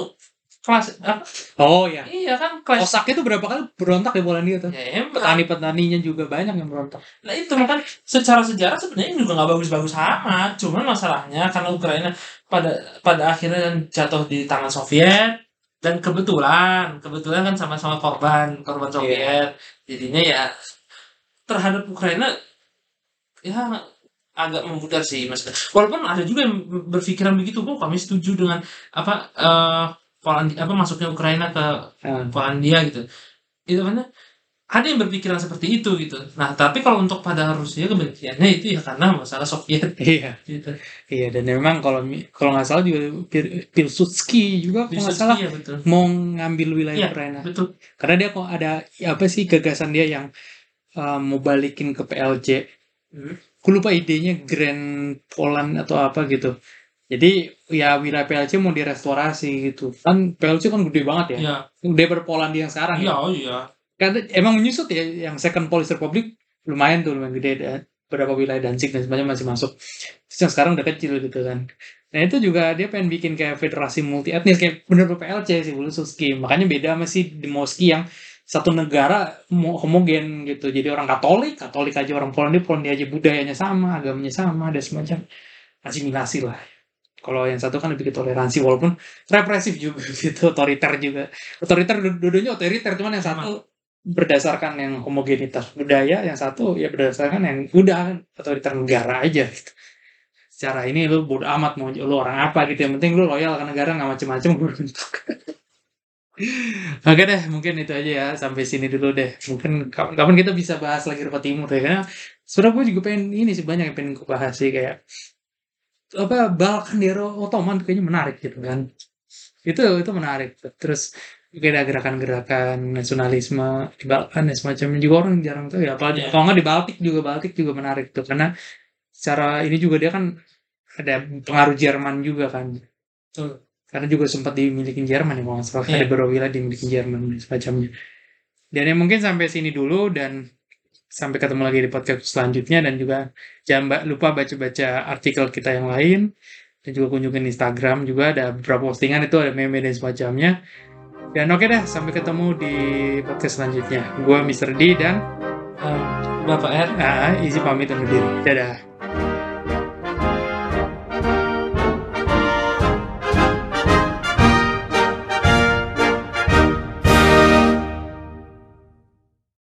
kelas apa Oh ya. iya kan crash Kosak itu berapa kali berontak di Polandia tuh. ya emang Petani-petaninya juga banyak yang berontak. Nah itu kan secara sejarah sebenarnya juga nggak bagus-bagus amat. Cuman masalahnya karena Ukraina pada pada akhirnya kan jatuh di tangan Soviet dan kebetulan kebetulan kan sama-sama korban korban Soviet. Jadinya ya terhadap Ukraina ya agak memudar sih mas. Walaupun ada juga yang berpikiran begitu, kok kami setuju dengan apa eh Polandia apa masuknya Ukraina ke Nah, Polandia gitu itu kan ada yang berpikiran seperti itu gitu nah tapi kalau untuk pada Rusia kebenciannya itu ya karena masalah Soviet iya, gitu iya dan memang kalau kalau nggak salah juga Pir- Pilsudski juga kalau nggak salah ya betul mau ngambil wilayah Iya. Ukraina. betul Karena dia kok ada apa sih gagasan dia yang uh, mau balikin ke PLJ. Hmm. Gue lupa idenya Grand Poland atau apa gitu. Jadi ya wilayah PLC mau direstorasi gitu. Kan PLC kan gede banget ya. iya Gede berpolandia yang sekarang iya ya. oh iya Karena emang menyusut ya yang Second Polish Republic lumayan tuh lumayan gede dan beberapa wilayah Danzig dan sebagainya masih masuk. Terus yang sekarang udah kecil gitu kan. Nah itu juga dia pengen bikin kayak federasi multi etnis kayak bener PLC sih Belususki. Makanya beda sama si Demoski yang satu negara mo- homogen gitu. Jadi orang Katolik, Katolik aja orang Polandia, Polandia aja budayanya sama, agamanya sama, ada semacam asimilasi lah. Kalau yang satu kan lebih ke toleransi walaupun represif juga gitu, otoriter juga. Otoriter dua-duanya otoriter cuman yang satu berdasarkan yang homogenitas budaya, yang satu ya berdasarkan yang udah otoriter negara aja gitu. Secara ini lu bodo amat mau lu orang apa gitu, yang penting lu loyal ke negara nggak macem-macem gue bentuk. Oke deh, mungkin itu aja ya sampai sini dulu deh. Mungkin kapan-kapan kita bisa bahas lagi Eropa Timur ya karena gue juga pengen ini sih banyak yang pengen gue bahas sih kayak apa Balkan di Eropa Ottoman kayaknya menarik gitu kan. Itu itu menarik. Terus juga ada gerakan-gerakan nasionalisme di Balkan dan semacamnya juga orang jarang tahu ya apa Iya. kalau nggak di Baltik juga Baltik juga menarik tuh karena secara ini juga dia kan ada pengaruh Jerman juga kan Betul. Karena juga sempat dimiliki Jerman ya kalau nggak salah. Ada beberapa wilayah dimiliki Jerman dan semacamnya. Dan ya mungkin sampai sini dulu dan sampai ketemu lagi di podcast selanjutnya. Dan juga jangan lupa baca-baca artikel kita yang lain. Dan juga kunjungin Instagram juga ada beberapa postingan itu ada meme dan semacamnya. Dan oke deh sampai ketemu di podcast selanjutnya. Gue Mr. D dan Eh, Bapak R. Ah, Izzy pamit undur diri. Dadah